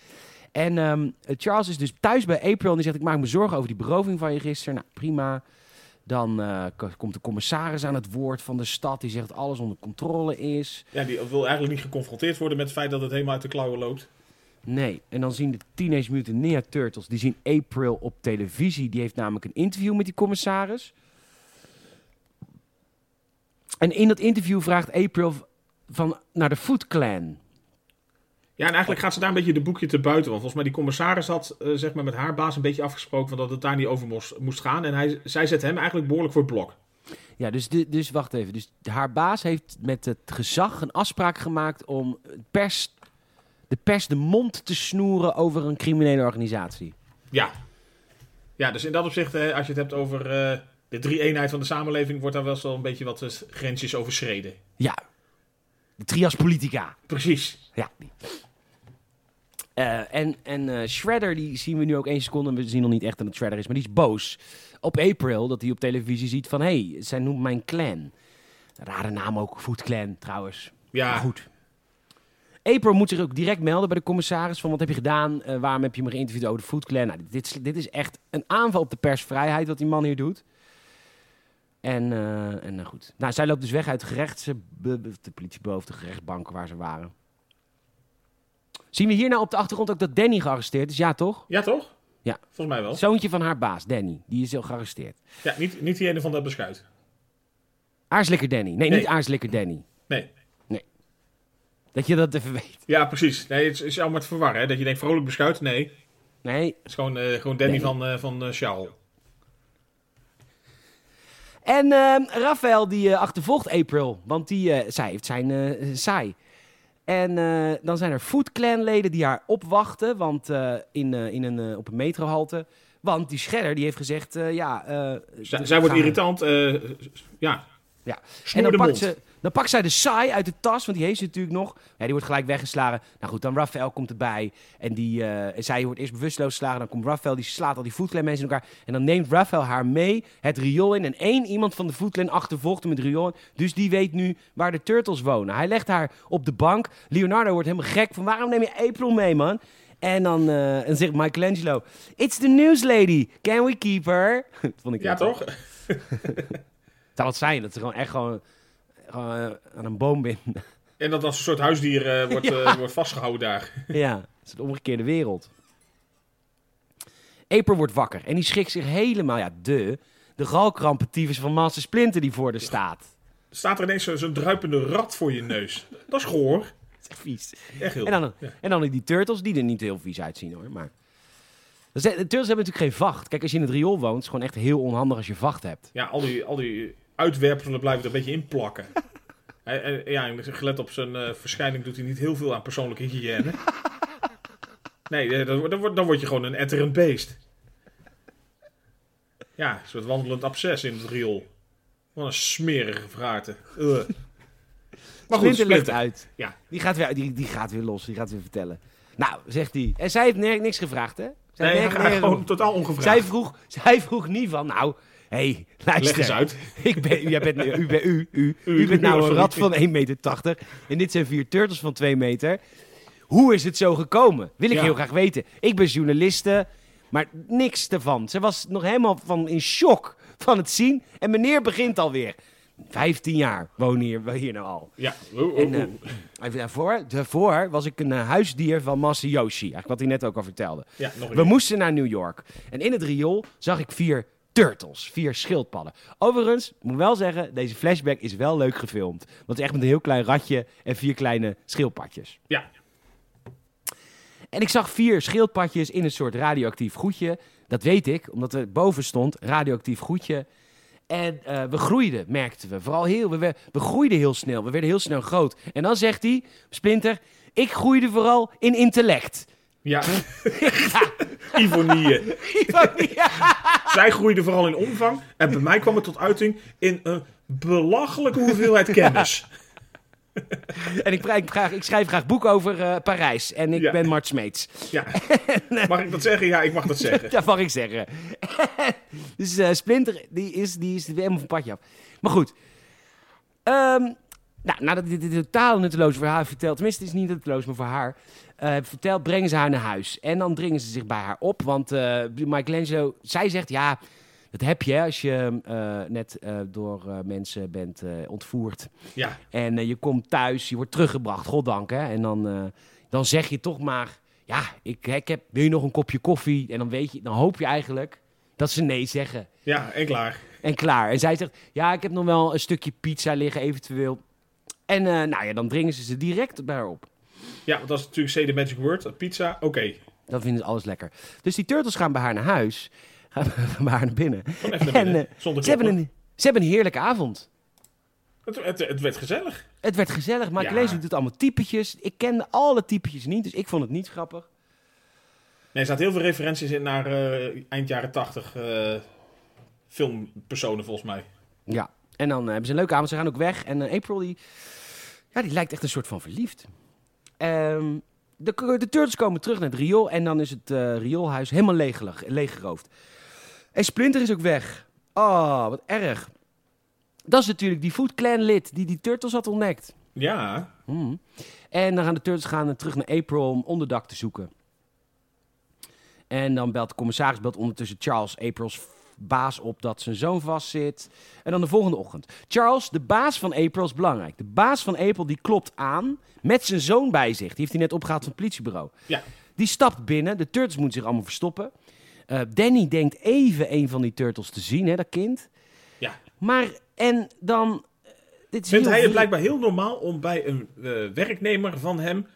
Speaker 1: En ehm, Charles is dus thuis bij April en die zegt... ik maak me zorgen over die beroving van je gisteren. Nou, prima. Dan eh, komt de commissaris aan het woord van de stad. Die zegt dat alles onder controle is.
Speaker 2: ja, die wil eigenlijk niet geconfronteerd worden met het feit dat het helemaal uit de klauwen loopt.
Speaker 1: Nee, en dan zien de Teenage Mutant Ninja Turtles... die zien April op televisie. Die heeft namelijk een interview met die commissaris. En in dat interview vraagt April van, naar de Foot Clan.
Speaker 2: Ja, en eigenlijk gaat ze daar een beetje de boekje te buiten. Want volgens mij die commissaris had eh, zeg maar met haar baas een beetje afgesproken van dat het daar niet over moest, moest gaan. En hij, zij zet hem eigenlijk behoorlijk voor het blok.
Speaker 1: Ja, dus, dus wacht even. Dus haar baas heeft met het gezag een afspraak gemaakt om pers, de pers de mond te snoeren over een criminele organisatie.
Speaker 2: Ja. Ja, dus in dat opzicht, eh, als je het hebt over eh, de drie-eenheid van de samenleving, wordt daar wel zo een beetje wat eh, grensjes overschreden.
Speaker 1: Ja, de trias politica.
Speaker 2: Precies.
Speaker 1: Ja. Eh, en en eh, Shredder, die zien we nu ook één seconde. We zien nog niet echt dat het Shredder is, maar die is boos op April. Dat hij op televisie ziet van, hé, hey, zij noemt mijn clan. Rare naam ook, Foot Clan trouwens.
Speaker 2: Ja,
Speaker 1: Maar goed. April moet zich ook direct melden bij de commissaris van wat heb je gedaan? Waarom heb je me geïnterviewd over de Foot Clan? Nou, dit, is- dit is echt een aanval op de persvrijheid wat die man hier doet. En, eh, en nou goed. Nou, zij loopt dus weg uit de gerechts... be- de of de gerechtsbanken waar ze waren. Zien we hier nou op de achtergrond ook dat Danny gearresteerd is? Ja, toch?
Speaker 2: Ja, toch?
Speaker 1: Ja.
Speaker 2: Volgens mij wel.
Speaker 1: Zoontje van haar baas, Danny. Die is al gearresteerd.
Speaker 2: Ja, niet, niet die ene van dat beschuit.
Speaker 1: Aarslikker Danny. Nee,
Speaker 2: Nee.
Speaker 1: niet Aarslikker Danny.
Speaker 2: Nee.
Speaker 1: Dat je dat even weet.
Speaker 2: Ja, precies. Nee, het is, is allemaal te verwarren. Hè? Dat je denkt vrolijk beschuit. Nee, het
Speaker 1: Nee,
Speaker 2: is gewoon, eh, gewoon Danny
Speaker 1: Danny.
Speaker 2: van, eh van eh, Charles.
Speaker 1: En ehm Raphaël die eh, achtervolgt April, want die, eh, zij heeft zijn saai. En dan zijn er Foot Clan leden die haar opwachten, want in, in een, op een metrohalte Want die Shredder die heeft gezegd, ja...
Speaker 2: Zij, wordt irritant. ja.
Speaker 1: Ja. En dan pakt, ze, dan pakt zij de saai uit de tas, want die heeft ze natuurlijk nog. Ja, die wordt gelijk weggeslagen. Nou goed, dan Raphaël komt erbij. En, die, eh, zij wordt eerst bewusteloos geslagen. Dan komt Raphaël, die slaat al die voetclan-mensen in elkaar. En dan neemt Raphaël haar mee het riool in. En één iemand van de voetclan achtervolgt hem het riool in. Dus die weet nu waar de turtles wonen. Hij legt haar op de bank. Leonardo wordt helemaal gek van waarom neem je April mee, man? En dan eh, en zegt Michelangelo, it's the news lady. Can we keep her? Dat vond ik
Speaker 2: Ja, toch?
Speaker 1: zou het zijn dat ze gewoon echt gewoon, aan een boom binden.
Speaker 2: En dat als een soort huisdier eh, wordt, eh, wordt vastgehouden daar.
Speaker 1: ja, het is de omgekeerde wereld. April wordt wakker en die schrikt zich helemaal, ja, de, de galkrampetieves van Master Splinter die voor de staat.
Speaker 2: Staat er ineens zo- zo'n druipende rat voor je neus. Dat is goor.
Speaker 1: Dat is echt vies.
Speaker 2: Echt heel.
Speaker 1: En dan,
Speaker 2: Ja.
Speaker 1: en dan die turtles, die er niet heel vies uitzien hoor, maar... De turtles hebben natuurlijk geen vacht. Kijk, als je in het riool woont, is het gewoon echt heel onhandig als je vacht hebt.
Speaker 2: Ja, al die, al die uitwerpselen blijven er een beetje in plakken. Ja, gelet op zijn eh, verschijning doet hij niet heel veel aan persoonlijke hygiëne. Nee, eh, dan, word je gewoon een etterend beest. Ja, een soort wandelend absces in het riool. Wat een smerige vraarte. Ugh. Maar goed,
Speaker 1: Splinter uit.
Speaker 2: Ja.
Speaker 1: Die gaat, weer, die, die gaat weer los, die gaat weer vertellen. Nou, zegt hij. En zij heeft niks gevraagd, hè? Zij
Speaker 2: Nee, gewoon totaal ongevraagd.
Speaker 1: Zij vroeg, zij vroeg niet van, nou, hey, luister.
Speaker 2: Leg eens uit.
Speaker 1: Ik ben, jij bent, u, bent, u, u, bent nou een rat van 1,80 meter. En dit zijn vier turtles van 2 meter. Hoe is het zo gekomen? Wil ik
Speaker 2: Ja.
Speaker 1: heel graag weten. Ik ben journaliste, maar niks ervan. Ze was nog helemaal van in shock van het zien. En meneer begint alweer. 15 jaar woon hier, hier nou al.
Speaker 2: Ja. Oh, oh,
Speaker 1: En even daarvoor, daarvoor was ik een eh, huisdier van Masayoshi. Eigenlijk wat hij net ook al vertelde.
Speaker 2: ja, nog een
Speaker 1: We moesten naar New York. En in het riool zag ik vier turtles, vier schildpadden. Overigens, ik moet wel zeggen, deze flashback is wel leuk gefilmd. Want het is echt met een heel klein ratje en vier kleine schildpadjes.
Speaker 2: Ja,
Speaker 1: En ik zag vier schildpadjes in een soort radioactief goedje. Dat weet ik, omdat er boven stond radioactief goedje. En eh, we groeiden, merkten we. Vooral heel, we, we groeiden heel snel. We werden heel snel groot. En dan zegt hij, Splinter, ik groeide vooral in intellect.
Speaker 2: Ja. Ivonieën. Zij groeide vooral in omvang. En bij mij kwam het tot uiting in een belachelijke hoeveelheid kennis.
Speaker 1: En ik, ik, graag, ik schrijf graag boeken over eh, Parijs. En ik
Speaker 2: Ja.
Speaker 1: ben Mart Smeets.
Speaker 2: Ja. Mag ik dat zeggen? Ja, ik mag dat zeggen.
Speaker 1: Dat mag ik zeggen. dus eh, Splinter, die is, die is weer helemaal van padje af. Maar goed. Ehm, nou, nadat dit, dit totaal nutteloos voor haar vertelt, tenminste het is niet nutteloos, maar voor haar, eh vertelt, brengen ze haar naar huis. En dan dringen ze zich bij haar op, want eh Michelangelo, zij zegt, ja, dat heb je als je eh, net door mensen bent ontvoerd.
Speaker 2: Ja,
Speaker 1: En je komt thuis, je wordt teruggebracht, goddank hè. En dan, dan zeg je toch maar, ja, ik, ik heb, wil je nog een kopje koffie? En dan, weet je, dan hoop je eigenlijk dat ze nee zeggen.
Speaker 2: ja, en klaar.
Speaker 1: En klaar. En zij zegt, ja, ik heb nog wel een stukje pizza liggen eventueel. En nou ja, dan dringen ze ze direct bij haar op.
Speaker 2: Ja, want dat is natuurlijk say the magic word. Pizza, oké.
Speaker 1: Dan vinden ze alles lekker. Dus die turtles gaan bij haar naar huis. Gaan bij haar naar binnen. En eh,
Speaker 2: Zonder
Speaker 1: ze, hebben een, ze hebben een heerlijke avond.
Speaker 2: Het, het, het werd gezellig.
Speaker 1: Het werd gezellig. Maar
Speaker 2: Ja.
Speaker 1: Michelangelo doet allemaal typetjes. Ik kende alle typetjes niet, dus ik vond het niet grappig.
Speaker 2: Nee, er zaten heel veel referenties in naar eh, eind jaren tachtig eh, filmpersonen volgens mij.
Speaker 1: Ja, en dan hebben ze een leuke avond. Ze gaan ook weg. En April, die, ja, die lijkt echt een soort van verliefd. Ehm, de, de Turtles komen terug naar het riool. En dan is het eh, rioolhuis helemaal leeg, leeggeroofd. En Splinter is ook weg. Oh, wat erg. Dat is natuurlijk die Foot Clan lid die die Turtles had ontdekt.
Speaker 2: Ja,
Speaker 1: Hmm. En dan gaan de Turtles gaan terug naar April om onderdak te zoeken. En dan belt de commissaris belt ondertussen Charles, Aprils baas, op dat zijn zoon vastzit. En dan de volgende ochtend. Charles, de baas van April, is belangrijk. De baas van April die klopt aan met zijn zoon bij zich. Die heeft hij net opgehaald van het politiebureau.
Speaker 2: ja.
Speaker 1: Die stapt binnen. De Turtles moeten zich allemaal verstoppen. Eh, Danny denkt even een van die Turtles te zien, hè, dat kind.
Speaker 2: Ja.
Speaker 1: Maar, en dan... eh, Dit is
Speaker 2: Vindt
Speaker 1: heel
Speaker 2: hij het blijkbaar heel normaal om bij een eh, werknemer van hem,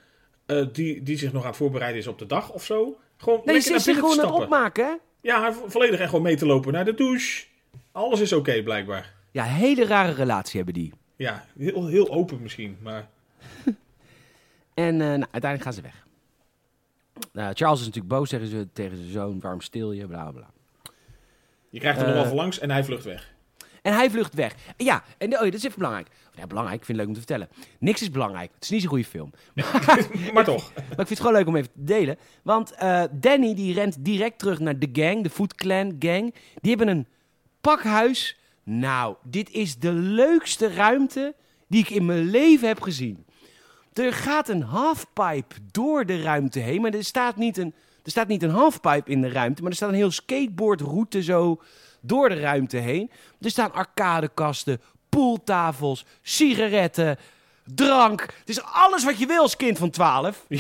Speaker 2: die, die zich nog aan het voorbereiden is op de dag of zo, gewoon
Speaker 1: Nee, ze is zich gewoon aan het opmaken?
Speaker 2: Ja, volledig en gewoon mee te lopen naar de douche. Alles is oké blijkbaar.
Speaker 1: Ja, hele rare relatie hebben die.
Speaker 2: Ja, heel, heel open misschien, maar
Speaker 1: En eh, nou, uiteindelijk gaan ze weg. Nou, Charles is natuurlijk boos tegen zijn, tegen zijn zoon. Waarom stil je? Bla bla.
Speaker 2: Je krijgt er
Speaker 1: Eh.
Speaker 2: nog wel van langs en hij vlucht weg.
Speaker 1: En hij vlucht weg. Ja, en oh, dat is even belangrijk. Ja, belangrijk, ik vind het leuk om te vertellen. Niks is belangrijk. Het is niet zo'n goede film.
Speaker 2: maar toch.
Speaker 1: Maar ik vind het gewoon leuk om even te delen. Want eh, Danny die rent direct terug naar de gang, de Foot Clan gang. Die hebben een pakhuis. Nou, dit is de leukste ruimte die ik in mijn leven heb gezien. Er gaat een halfpipe door de ruimte heen, maar er staat niet een, er staat niet een halfpipe in de ruimte, maar er staat een heel skateboardroute zo door de ruimte heen. Er staan arcadekasten, pooltafels, sigaretten, drank. Het is alles wat je wil als kind van 12.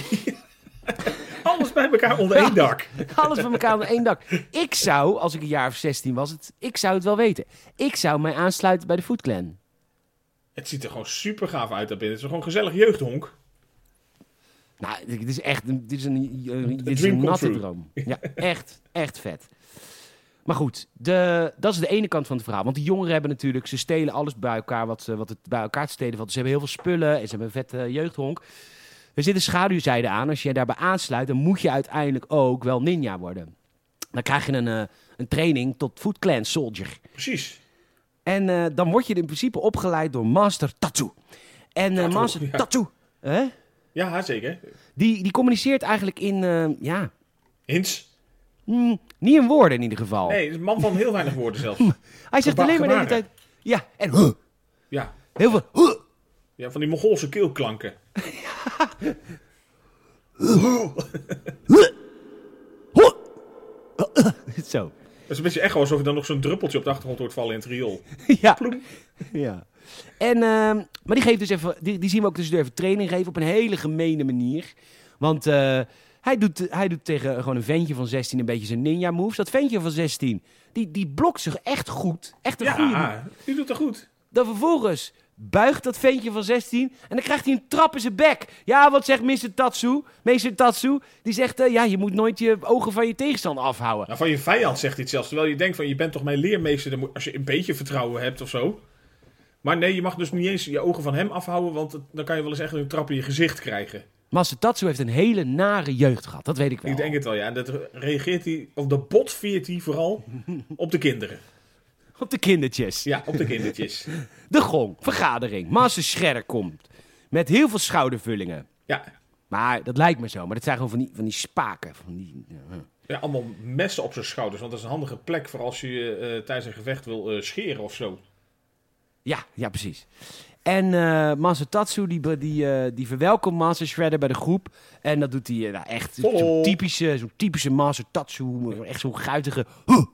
Speaker 2: Alles bij elkaar onder één dak.
Speaker 1: Alles van elkaar onder één dak. Ik zou, als ik een jaar of 16 was, het, ik zou het wel weten. Ik zou mij aansluiten bij de Foot Clan.
Speaker 2: Het ziet er gewoon super gaaf uit daar binnen. Het is gewoon een gezellig jeugdhonk.
Speaker 1: Nou, dit is echt een, dit is een, dit is een natte droom. Ja, echt, echt vet. Maar goed, de, dat is de ene kant van het verhaal. Want die jongeren hebben natuurlijk, ze stelen alles bij elkaar wat, ze- wat het bij elkaar te stelen valt. Ze hebben heel veel spullen en ze hebben een vette jeugdhonk. Er zit een schaduwzijde aan. Als je daarbij aansluit, dan moet je uiteindelijk ook wel ninja worden. Dan krijg je een, eh, een training tot Foot Clan Soldier.
Speaker 2: Precies.
Speaker 1: En eh, dan word je in principe opgeleid door Master Tatsu. En eh, Master
Speaker 2: ja.
Speaker 1: Tatsu, hè?
Speaker 2: Ja, zeker.
Speaker 1: Die, die communiceert eigenlijk in, ja,
Speaker 2: Hints.
Speaker 1: mm, niet in woorden in ieder geval.
Speaker 2: Nee, het is een man van heel weinig woorden zelfs.
Speaker 1: Hij zegt alleen maar de hele tijd, ja, en huh,
Speaker 2: Ja.
Speaker 1: heel veel huh.
Speaker 2: ja, van die Mongoolse keelklanken.
Speaker 1: Zo.
Speaker 2: Dat is een beetje echo alsof je dan nog zo'n druppeltje op de achtergrond hoort vallen in het riool.
Speaker 1: ja.
Speaker 2: Ploem.
Speaker 1: ja. En, ehm, maar die, geeft dus even, die, die zien we ook tussendoor even training geven op een hele gemene manier. Want eh, hij, doet, hij doet tegen gewoon een ventje van 16 een beetje zijn ninja moves. Dat ventje van 16, die, die blokt zich echt goed. Echt een goede
Speaker 2: Ja, die doet het goed.
Speaker 1: Dan vervolgens buigt dat ventje van 16 en dan krijgt hij een trap in zijn bek. Ja, wat zegt Mr. Tatsu? Meester Tatsu, die zegt, eh, ja, je moet nooit je ogen van je tegenstander afhouden.
Speaker 2: Nou, van je vijand zegt hij het zelfs. Terwijl je denkt van, je bent toch mijn leermeester. Als je een beetje vertrouwen hebt of zo. Maar nee, je mag dus niet eens je ogen van hem afhouden. Want dan kan je wel eens echt een trap in je gezicht krijgen.
Speaker 1: Master Tatsu heeft een hele nare jeugd gehad, dat weet ik wel.
Speaker 2: Ik denk het wel, ja. En dat reageert hij, of de botveert hij vooral op de kinderen.
Speaker 1: Op de kindertjes.
Speaker 2: Ja, op de kindertjes.
Speaker 1: De gong, vergadering, Master Shredder komt. Met heel veel schoudervullingen.
Speaker 2: Ja,
Speaker 1: Maar dat lijkt me zo, maar dat zijn gewoon van die, van die spaken. Van die, ja.
Speaker 2: ja allemaal messen op zijn schouders. Want dat is een handige plek voor als je eh, tijdens een gevecht wil eh, scheren of zo.
Speaker 1: Ja, ja, precies. En eh Master Tatsu die, die, eh, die verwelkomt Master Shredder bij de groep. En dat doet hij eh, nou, echt zo'n typische, zo'n typische Master Tatsu. Echt zo'n guitige... Huh.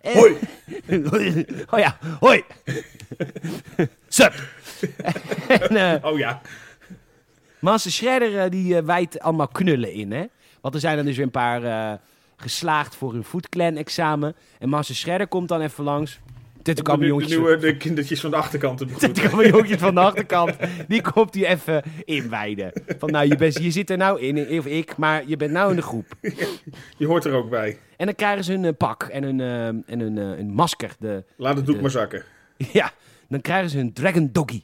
Speaker 1: En-
Speaker 2: Hoi!
Speaker 1: oh ja, hoi. Sup. en eh,
Speaker 2: Oh ja.
Speaker 1: Master Shredder eh, die eh, wijt allemaal knullen in, hè. Want er zijn er dus weer een paar eh, geslaagd voor hun Foot Clan examen. En Master Shredder komt dan even langs. Dit
Speaker 2: De, nieuwe de kindertjes van de achterkant te
Speaker 1: Dat
Speaker 2: begroeten.
Speaker 1: kan mijn jongetje van de achterkant. Die komt hij even inwijden. Van nou, je, bent, je zit er nou in, of ik, maar je bent nou in de groep.
Speaker 2: Je hoort er ook bij.
Speaker 1: En dan krijgen ze een eh, pak en een, eh, en een, eh, een masker. De,
Speaker 2: Laat het doek
Speaker 1: De-
Speaker 2: maar zakken.
Speaker 1: ja, dan krijgen ze een Dragon Doggy.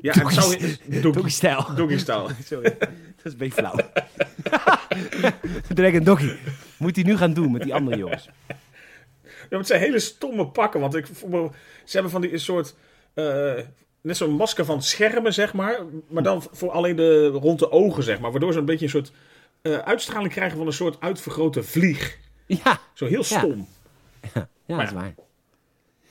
Speaker 2: Ja, zou... Doek,
Speaker 1: Doggy style.
Speaker 2: doggy style.
Speaker 1: Sorry, dat is een beetje flauw. Dragon Doggy. Moet hij nu gaan doen met die andere jongens.
Speaker 2: Ja, maar het zijn hele stomme pakken. Want ik, ze hebben van die een soort... eh, net zo'n masker van schermen, zeg maar. Maar dan voor alleen de, rond de ogen, zeg maar. Waardoor ze een beetje een soort eh, uitstraling krijgen van een soort uitvergrote vlieg.
Speaker 1: Ja,
Speaker 2: Zo heel stom.
Speaker 1: ja dat is
Speaker 2: ja.
Speaker 1: waar.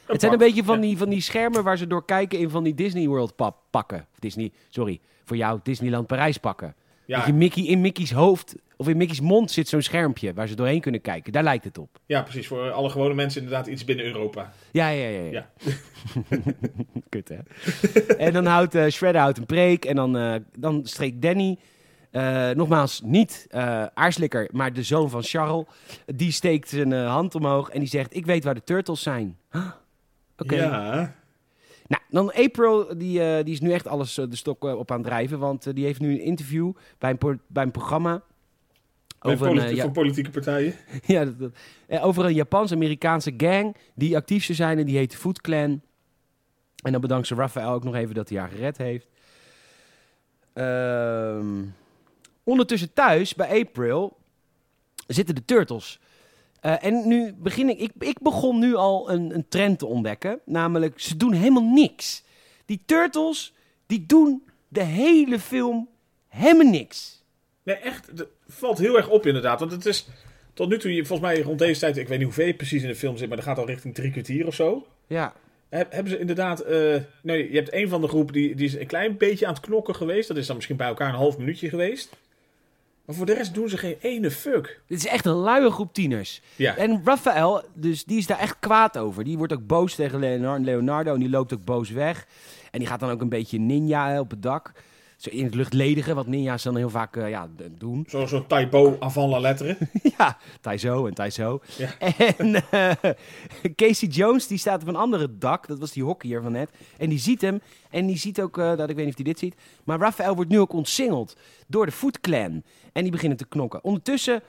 Speaker 1: Het zijn een beetje van, die, van die schermen waar ze door kijken in van die Disney World pakken. Disney, sorry, voor jou Disneyland Parijs pakken.
Speaker 2: Ja,
Speaker 1: Dat je Mickey, in Mickey's hoofd of in Mickey's mond zit zo'n schermpje waar ze doorheen kunnen kijken. Daar lijkt het op.
Speaker 2: ja, precies. Voor alle gewone mensen inderdaad iets binnen Europa.
Speaker 1: Ja, ja, ja. ja.
Speaker 2: Ja.
Speaker 1: Kut, hè? en dan houdt eh, Shredder houdt een preek en dan, eh, dan streekt Danny... eh, nogmaals, niet eh Aarslikker, maar de zoon van Charles. Die steekt zijn hand omhoog en die zegt... Ik weet waar de turtles zijn. Huh? Oké.
Speaker 2: Ja.
Speaker 1: Nou, dan April, die, eh, die is nu echt alles eh, de stok eh, op aan het drijven. Want die heeft nu een interview bij een, bij een programma. Over een, ja,
Speaker 2: politieke partijen.
Speaker 1: ja, dat- dat- over een Japans-Amerikaanse gang die actief zou zijn en die heet Foot Clan. En dan bedankt ze Raphaël ook nog even dat hij haar gered heeft. Ehm, ondertussen thuis bij April zitten de turtles. Eh, en nu begin ik, ik, ik begon nu al een, een trend te ontdekken. Namelijk, ze doen helemaal niks. Die turtles, die doen de hele film helemaal niks.
Speaker 2: Nee, echt. Het valt heel erg op inderdaad. Want het is tot nu toe, volgens mij rond deze tijd, ik weet niet hoeveel je precies in de film zit, maar dat gaat al richting drie kwartier of zo.
Speaker 1: Ja,
Speaker 2: Heb- Hebben ze inderdaad. eh, nee, je hebt een van de groep die, die is een klein beetje aan het knokken geweest. Dat is dan misschien bij elkaar een half minuutje geweest. Maar voor de rest doen ze geen ene fuck.
Speaker 1: dit is echt een luie groep tieners.
Speaker 2: Ja,
Speaker 1: En Raphaël, dus die is daar echt kwaad over. Die wordt ook boos tegen Leonardo, en die loopt ook boos weg. En die gaat dan ook een beetje ninja hè, op het dak. Zo in het luchtledige, wat ninja's dan heel vaak eh, ja, doen.
Speaker 2: zo'n zo'n typo avant la lettre.
Speaker 1: ja, Taizo en Taizo.
Speaker 2: Ja.
Speaker 1: En eh, Casey Jones, die staat op een andere dak. Dat was die hockeyer van net. En die ziet hem. En die ziet ook, eh, dat ik weet niet of hij dit ziet. Maar Raphaël wordt nu ook ontsingeld door de Foot Clan. En die beginnen te knokken. Ondertussen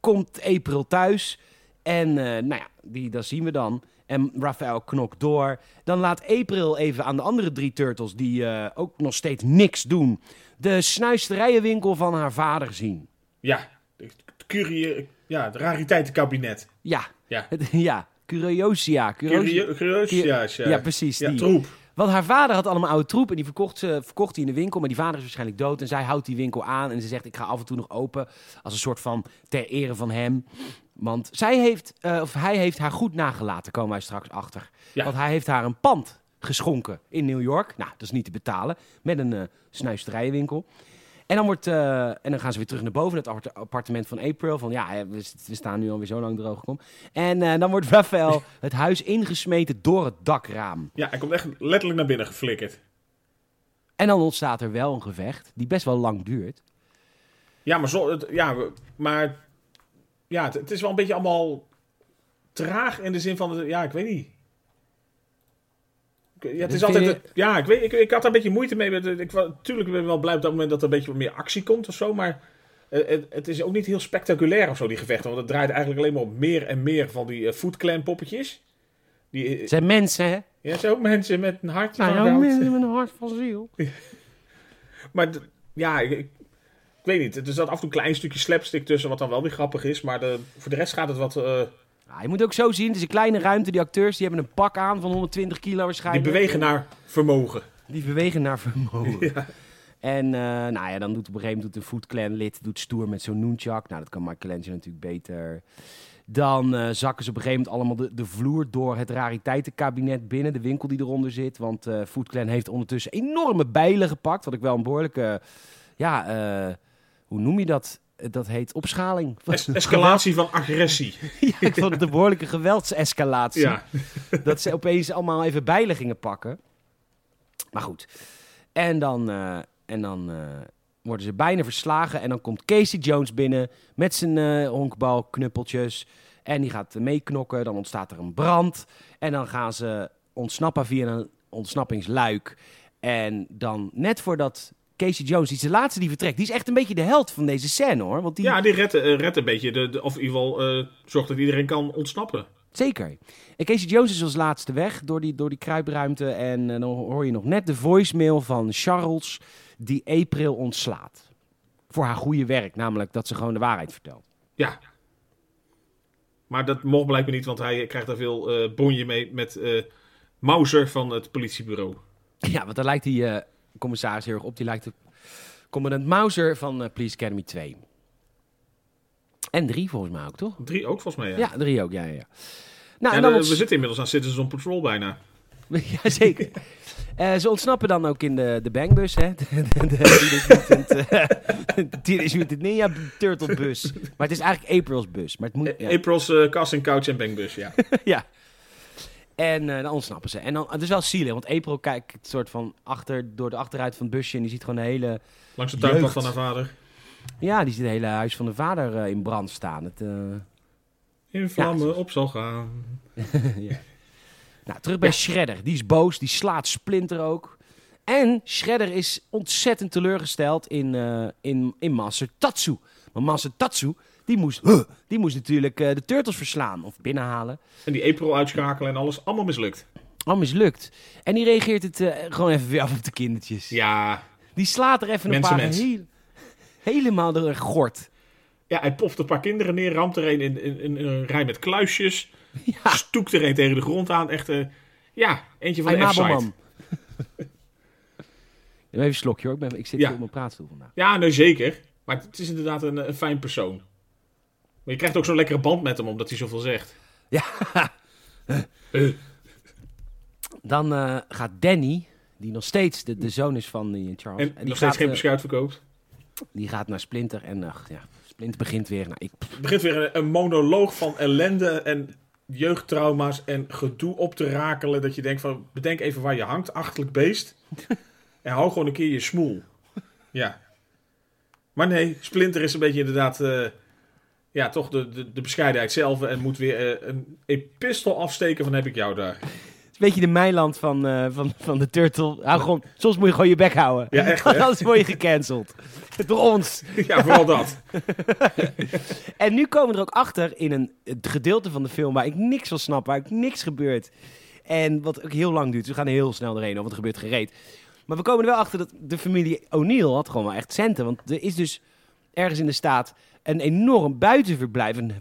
Speaker 1: komt April thuis. En nou ja, die, dat zien we dan. En Raphaël knokt door. Dan laat April even aan de andere drie turtles, die eh, ook nog steeds niks doen, de snuisterijenwinkel van haar vader zien.
Speaker 2: Ja, het curie, ja, het rariteitenkabinet.
Speaker 1: Ja,
Speaker 2: Ja,
Speaker 1: het, ja. Curiosia. Curiosia.
Speaker 2: Ja.
Speaker 1: Ja, precies.
Speaker 2: Ja,
Speaker 1: die.
Speaker 2: troep.
Speaker 1: Want haar vader had allemaal oude troep en die verkocht, ze, verkocht hij in de winkel. Maar die vader is waarschijnlijk dood en zij houdt die winkel aan. En ze zegt, ik ga af en toe nog open als een soort van ter ere van hem. Want zij heeft, eh, of hij heeft haar goed nagelaten, komen wij straks achter.
Speaker 2: Ja.
Speaker 1: Want hij heeft haar een pand geschonken in New York. Nou, dat is niet te betalen. Met een eh snuisterijenwinkel. En dan, wordt, eh, en dan gaan ze weer terug naar boven, het appart- appartement van April. Van ja, we, we staan nu alweer zo lang droog gekomen. En dan wordt Raphaël het huis ingesmeten door het dakraam.
Speaker 2: Ja, hij komt echt letterlijk naar binnen geflikkerd.
Speaker 1: En dan ontstaat er wel een gevecht, die best wel lang duurt.
Speaker 2: Ja, maar, zo, ja, maar ja, het, het is wel een beetje allemaal traag in de zin van, ja, ik weet niet. Ja, het is altijd, ja, ik, weet, ik, ik had daar een beetje moeite mee. Met, ik, tuurlijk ben ik wel blij op dat moment dat er een beetje wat meer actie komt of zo, maar het, het is ook niet heel spectaculair of zo, die gevechten. Want het draait eigenlijk alleen maar op meer en meer van die eh, Clan poppetjes. Die, eh,
Speaker 1: Het zijn mensen, hè?
Speaker 2: ja, zijn ook mensen met een hartje
Speaker 1: Nou,
Speaker 2: van goud.
Speaker 1: mensen met een hart van ziel.
Speaker 2: Maar ja, ik, ik, weet niet. Er zat af en toe een klein stukje slapstick tussen, wat dan wel weer grappig is. Maar de, voor de rest gaat het wat... eh,
Speaker 1: Ja, je moet ook zo zien, het is een kleine ruimte. Die acteurs die hebben een pak aan van 120 kilo
Speaker 2: die
Speaker 1: waarschijnlijk.
Speaker 2: bewegen naar vermogen.
Speaker 1: Die bewegen naar vermogen.
Speaker 2: Ja.
Speaker 1: En eh, nou ja, dan doet op een gegeven moment een Foot Clan lid doet stoer met zo'n nunchak. Nou, dat kan Michelangelo natuurlijk beter. Dan eh, zakken ze op een gegeven moment allemaal de, de vloer door het rariteitenkabinet binnen. De winkel die eronder zit. Want eh Foot Clan heeft ondertussen enorme bijlen gepakt. Wat ik wel een behoorlijke... ja, eh, hoe noem je dat? Dat heet opschaling.
Speaker 2: Es- escalatie van agressie.
Speaker 1: ja, ik vond het een behoorlijke geweldsescalatie.
Speaker 2: Ja.
Speaker 1: Dat ze opeens allemaal even bijlen gingen pakken. Maar goed. En dan, eh, en dan eh, worden ze bijna verslagen. En dan komt Casey Jones binnen met zijn eh honkbalknuppeltjes. En die gaat meeknokken. Dan ontstaat er een brand. En dan gaan ze ontsnappen via een ontsnappingsluik. En dan net voordat Casey Jones, die is de laatste die vertrekt. Die is echt een beetje de held van deze scène hoor. Want die,
Speaker 2: Ja, die redt, eh, redt een beetje. De, de- of in ieder geval eh, zorgt dat iedereen kan ontsnappen.
Speaker 1: Zeker. En Casey Jones is als laatste weg door die, door die kruipruimte. En eh, dan hoor je nog net de voicemail van Charles die April ontslaat. Voor haar goede werk, namelijk dat ze gewoon de waarheid vertelt.
Speaker 2: Ja. Maar dat mocht blijkbaar niet, want hij krijgt daar veel eh bonje mee met eh Mauser van het politiebureau.
Speaker 1: Ja, want daar lijkt die eh, commissaris heel erg op. Die lijkt de commandant Mauser van eh, Police Academy 2. En 3 volgens mij ook, toch?
Speaker 2: Drie ook volgens mij, ja.
Speaker 1: Ja, 3 ook, ja, ja. ja. Nou,
Speaker 2: en we zitten inmiddels aan Citizens on Patrol bijna.
Speaker 1: Ja, zeker. Eh, ze ontsnappen dan ook in de, de bangbus, hè? De, de, de Teenage Mutant, eh, Ninja Turtle bus. Maar het is eigenlijk April's bus. Maar het moet, ja.
Speaker 2: April's eh, casting couch en bangbus, ja.
Speaker 1: ja. En eh, dan ontsnappen ze. En dan, het is wel zielig, want April kijkt soort van achter, door de achteruit van het busje en die ziet gewoon de hele...
Speaker 2: Langs de tuinpad van haar vader.
Speaker 1: Ja, die ziet het hele huis van de vader eh, in brand staan. Het, eh,
Speaker 2: In vlammen
Speaker 1: Ja.
Speaker 2: op zal gaan.
Speaker 1: ja. Nou, terug bij Shredder. Die is boos, die slaat Splinter ook. En Shredder is ontzettend teleurgesteld in, eh, in, in Master Tatsu. Maar Master Tatsu, die moest, die moest natuurlijk eh, de Turtles verslaan of binnenhalen.
Speaker 2: En die April uitschakelen en alles. Allemaal mislukt.
Speaker 1: Al mislukt. En die reageert het eh, gewoon even weer af op de kindertjes.
Speaker 2: Ja,
Speaker 1: Die slaat er even een paar heel- helemaal door een gort.
Speaker 2: Ja, hij poft een paar kinderen neer, ramt er een in, in, in een rij met kluisjes.
Speaker 1: Ja.
Speaker 2: Stoekt er een tegen de grond aan. Echt, eh, ja, eentje van de
Speaker 1: Hey,
Speaker 2: F-site.
Speaker 1: Mabelman. Even een slokje hoor, ik, ben, ik zit
Speaker 2: Ja.
Speaker 1: hier op mijn praatstoel vandaag.
Speaker 2: Ja, nee, zeker. Maar het is inderdaad een, een fijn persoon. Maar je krijgt ook zo'n lekkere band met hem, omdat hij zoveel zegt.
Speaker 1: Ja.
Speaker 2: Eh,
Speaker 1: Dan eh, gaat Danny, die nog steeds de, de zoon is van die Charles.
Speaker 2: en
Speaker 1: die
Speaker 2: nog steeds
Speaker 1: gaat,
Speaker 2: geen
Speaker 1: eh,
Speaker 2: beschuit verkoopt.
Speaker 1: Die gaat naar Splinter en ach, ja, Splinter begint weer. Nou, ik,
Speaker 2: begint weer een, een monoloog van ellende en jeugdtrauma's en gedoe op te rakelen. Dat je denkt van, bedenk even waar je hangt, achterlijk beest. en hou gewoon een keer je smoel. Ja. Maar nee, Splinter is een beetje inderdaad, ja, toch de, de, de bescheidenheid zelf. En moet weer eh, een epistel afsteken van heb ik jou daar.
Speaker 1: Het is een beetje de Meiland van, eh, van, van de Turtle. Hou gewoon, soms moet je gewoon je bek houden.
Speaker 2: Ja, echt?
Speaker 1: Anders word je gecanceld. Door ons.
Speaker 2: ja, vooral dat.
Speaker 1: En nu komen we er ook achter in een het gedeelte van de film waar ik niks van snap, waar ook niks gebeurt. En wat ook heel lang duurt. Dus we gaan er heel snel doorheen, want er gebeurt gereed. Maar we komen er wel achter dat de familie O'Neill had gewoon wel echt centen. Want er is dus ergens in de staat een enorm buitenverblijf. Een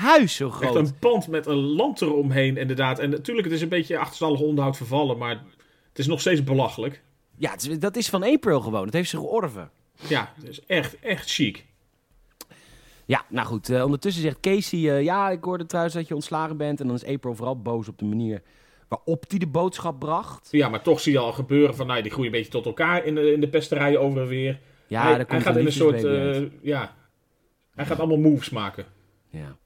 Speaker 1: huis zo
Speaker 2: Echt
Speaker 1: groot.
Speaker 2: een pand met een lamp eromheen, inderdaad. En natuurlijk, het is een beetje achterstallig onderhoud vervallen, maar het is nog steeds belachelijk.
Speaker 1: Ja, het is- dat is van April gewoon. Dat heeft ze georven.
Speaker 2: Ja, het is echt, echt chic.
Speaker 1: Ja, nou goed. eh, ondertussen zegt Casey... eh, ja, ik hoorde trouwens dat je ontslagen bent. En dan is April vooral boos op de manier waarop hij de boodschap bracht.
Speaker 2: Ja, maar toch zie je al gebeuren van, nou, die groeien een beetje tot elkaar in de, in de pesterijen over en weer.
Speaker 1: Ja,
Speaker 2: hij, hij
Speaker 1: komt
Speaker 2: gaat in een soort, eh, ja, hij gaat allemaal moves maken.
Speaker 1: Ja.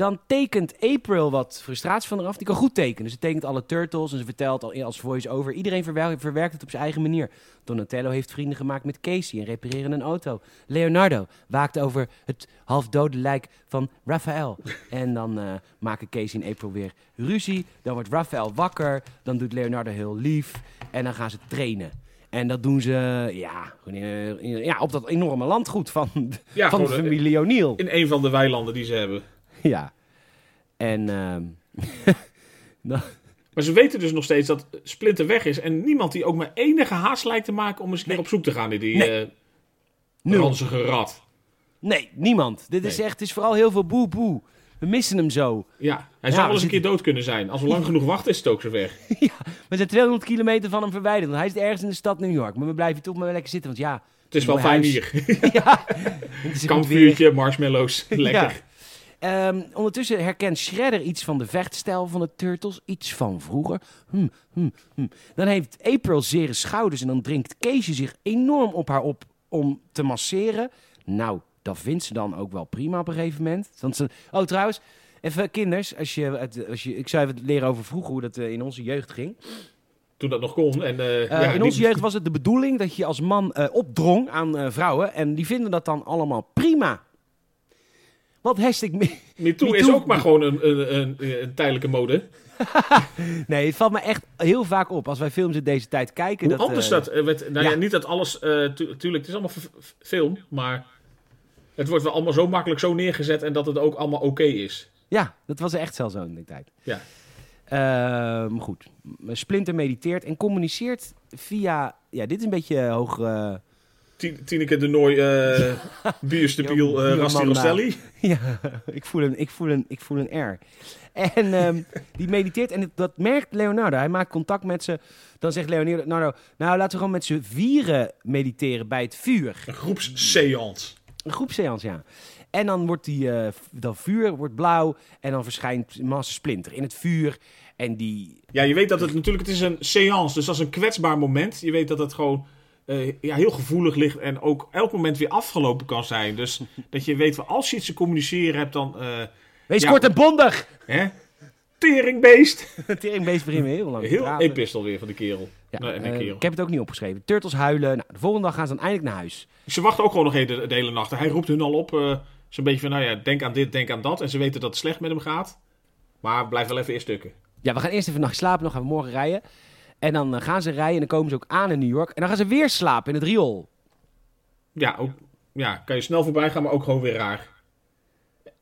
Speaker 1: Dan tekent April wat frustratie van eraf. Die kan goed tekenen. Ze tekent alle turtles en ze vertelt al als voice-over. Iedereen verwerkt, verwerkt het op zijn eigen manier. Donatello heeft vrienden gemaakt met Casey en repareren een auto. Leonardo waakt over het halfdode lijk van Raphaël. en dan eh, maken Casey en April weer ruzie. Dan wordt Raphaël wakker. Dan doet Leonardo heel lief. En dan gaan ze trainen. En dat doen ze ja, in- in- ja, op dat enorme landgoed van,
Speaker 2: Ja,
Speaker 1: van de
Speaker 2: eh,
Speaker 1: familie O'Neill.
Speaker 2: in een van de weilanden die ze hebben.
Speaker 1: Ja. En ehm,
Speaker 2: Maar ze weten dus nog steeds dat Splinter weg is. En niemand die ook maar enige haast lijkt te maken om eens een keer op zoek te gaan naar die
Speaker 1: Nee.
Speaker 2: eh
Speaker 1: Nul.
Speaker 2: ranzige rat.
Speaker 1: nee, niemand. Dit is
Speaker 2: Nee.
Speaker 1: echt, het is vooral heel veel boe boe. We missen hem zo.
Speaker 2: Ja, hij
Speaker 1: Ja,
Speaker 2: zou wel
Speaker 1: we
Speaker 2: eens een keer dood kunnen zijn. Als we lang genoeg wachten is het ook zover.
Speaker 1: ja, we zijn 200 kilometer van hem verwijderd. Want hij is ergens in de stad New York. Maar we blijven toch maar lekker zitten. Want ja,
Speaker 2: Het is wel fijn hier.
Speaker 1: ja.
Speaker 2: Kampvuurtje, marshmallows. Lekker.
Speaker 1: Ehm, ondertussen herkent Shredder iets van de vechtstijl van de Turtles. Iets van vroeger. Hm, hm, hm. Dan heeft April zere schouders en dan drinkt Casey zich enorm op haar op om te masseren. Nou, dat vindt ze dan ook wel prima op een gegeven moment. Want ze, oh, trouwens, even kinders. Als je, het- als je, ik zou even leren over vroeger hoe dat eh, in onze jeugd ging.
Speaker 2: Toen dat nog kon. En, eh,
Speaker 1: Eh,
Speaker 2: ja,
Speaker 1: in onze jeugd was het de bedoeling dat je als man eh, opdrong aan vrouwen. En die vinden dat dan allemaal prima. Wat hashtag... me-
Speaker 2: MeToo
Speaker 1: Me
Speaker 2: is
Speaker 1: Too.
Speaker 2: ook maar gewoon een, een, een, een tijdelijke mode.
Speaker 1: Nee, het valt me echt heel vaak op als wij films in deze tijd kijken.
Speaker 2: Hoe
Speaker 1: dat,
Speaker 2: anders dat... nou ja.
Speaker 1: ja.
Speaker 2: niet dat alles... tu- tuurlijk, het is allemaal film, maar... Het wordt wel allemaal zo makkelijk zo neergezet en dat het ook allemaal oké is.
Speaker 1: Ja, dat was echt zelfs zo in die tijd.
Speaker 2: Ja.
Speaker 1: Ehm, goed. Splinter mediteert en communiceert via... Ja, dit is een beetje hoog...
Speaker 2: Tien- Tineke de Nooi, eh bierstabiel,
Speaker 1: Jo-
Speaker 2: eh Rasti. Rostelli.
Speaker 1: ja, ik voel een, ik voel een, ik voel een R. En ehm, die mediteert en dat merkt Leonardo. Hij maakt contact met ze. Dan zegt Leonardo, nou laten we gewoon met z'n vieren mediteren bij het vuur.
Speaker 2: Een groepsseance.
Speaker 1: Een groepseance, ja. En dan wordt die eh, dan vuur wordt blauw en dan verschijnt Master Splinter in het vuur. En die...
Speaker 2: Ja, je weet dat het natuurlijk... Het is een seance, dus dat is een kwetsbaar moment. Je weet dat het gewoon eh, ja, heel gevoelig ligt en ook elk moment weer afgelopen kan zijn. Dus dat je weet, als je iets te communiceren hebt, dan... eh
Speaker 1: Wees
Speaker 2: Ja.
Speaker 1: kort en bondig!
Speaker 2: hè? Teringbeest!
Speaker 1: Teringbeest beginnen we heel lang te
Speaker 2: Heel
Speaker 1: praten.
Speaker 2: epistel weer van de kerel.
Speaker 1: Ja,
Speaker 2: Nee,
Speaker 1: eh,
Speaker 2: kerel.
Speaker 1: ik heb het ook niet opgeschreven. Turtles huilen. Nou, de volgende dag gaan ze dan eindelijk naar huis.
Speaker 2: Ze wachten ook gewoon nog de, de hele nacht. Hij roept hun al op, eh zo'n beetje van, nou ja, denk aan dit, denk aan dat. En ze weten dat het slecht met hem gaat. Maar blijf wel even eerst stukken.
Speaker 1: Ja, we gaan eerst even nacht slapen, dan gaan we morgen rijden. En dan eh, gaan ze rijden en dan komen ze ook aan in New York. En dan gaan ze weer slapen in het riool.
Speaker 2: Ja, ook, ja, kan je snel voorbij gaan, maar ook gewoon weer raar.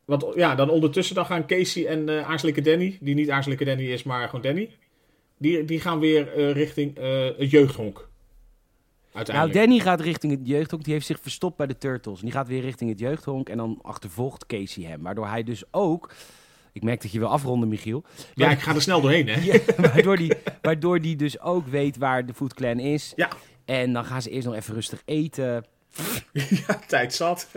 Speaker 2: Want ja, dan ondertussen dan gaan Casey en eh Aartselijke Danny, die niet Aartselijke Danny is, maar gewoon Danny. Die, die gaan weer eh, richting eh, het jeugdhonk.
Speaker 1: Nou,
Speaker 2: uiteindelijk.
Speaker 1: Danny gaat richting het jeugdhonk. Die heeft zich verstopt bij de Turtles. En die gaat weer richting het jeugdhonk. En dan achtervolgt Casey hem. Waardoor hij dus ook... Ik merk dat je wil afronden, Michiel.
Speaker 2: ja, ik ga er snel doorheen, hè?
Speaker 1: Ja, waardoor, die, waardoor die dus ook weet waar de Foot Clan is.
Speaker 2: Ja.
Speaker 1: En dan gaan ze eerst nog even rustig eten.
Speaker 2: ja, tijd zat.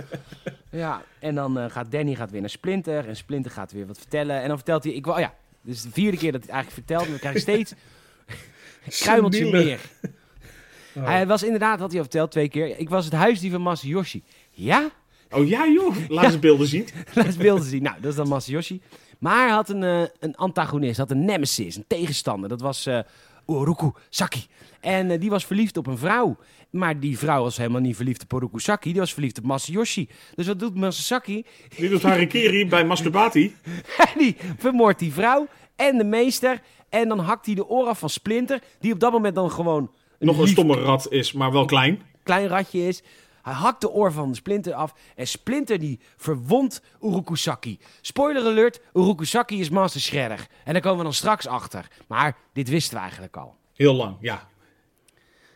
Speaker 1: Ja, en dan eh, gaat Danny gaat weer naar Splinter. En Splinter gaat weer wat vertellen. En dan vertelt hij... Ik, wou- oh ja, dit is de vierde keer dat hij het eigenlijk vertelt. En we krijgen steeds een kruimeltje meer.
Speaker 2: Oh.
Speaker 1: Hij was inderdaad, had hij al verteld twee keer. Ik was het huisdier van Masayoshi. Ja?
Speaker 2: Oh ja, joh. Laat eens beelden zien.
Speaker 1: Laat eens beelden zien. Nou, dat is dan Masayoshi. Maar hij had een, eh, een antagonist, had een nemesis, een tegenstander. Dat was eh Oroku Saki. En die was verliefd op een vrouw. Maar die vrouw was helemaal niet verliefd op Oroku Saki. Die was verliefd op Masayoshi. Dus wat doet Masasaki?
Speaker 2: Die doet harikiri bij masturbati.
Speaker 1: die vermoordt die vrouw en de meester. En dan hakt hij de oor af van Splinter. Die op dat moment dan gewoon
Speaker 2: Nog een
Speaker 1: lief
Speaker 2: stomme rat is, maar wel klein.
Speaker 1: klein ratje is. Hij hakt de oor van Splinter af. En Splinter die verwondt Urukusaki. Spoiler alert, Urukusaki is Master Shredder. En daar komen we dan straks achter. Maar dit wisten we eigenlijk al.
Speaker 2: Heel lang, ja.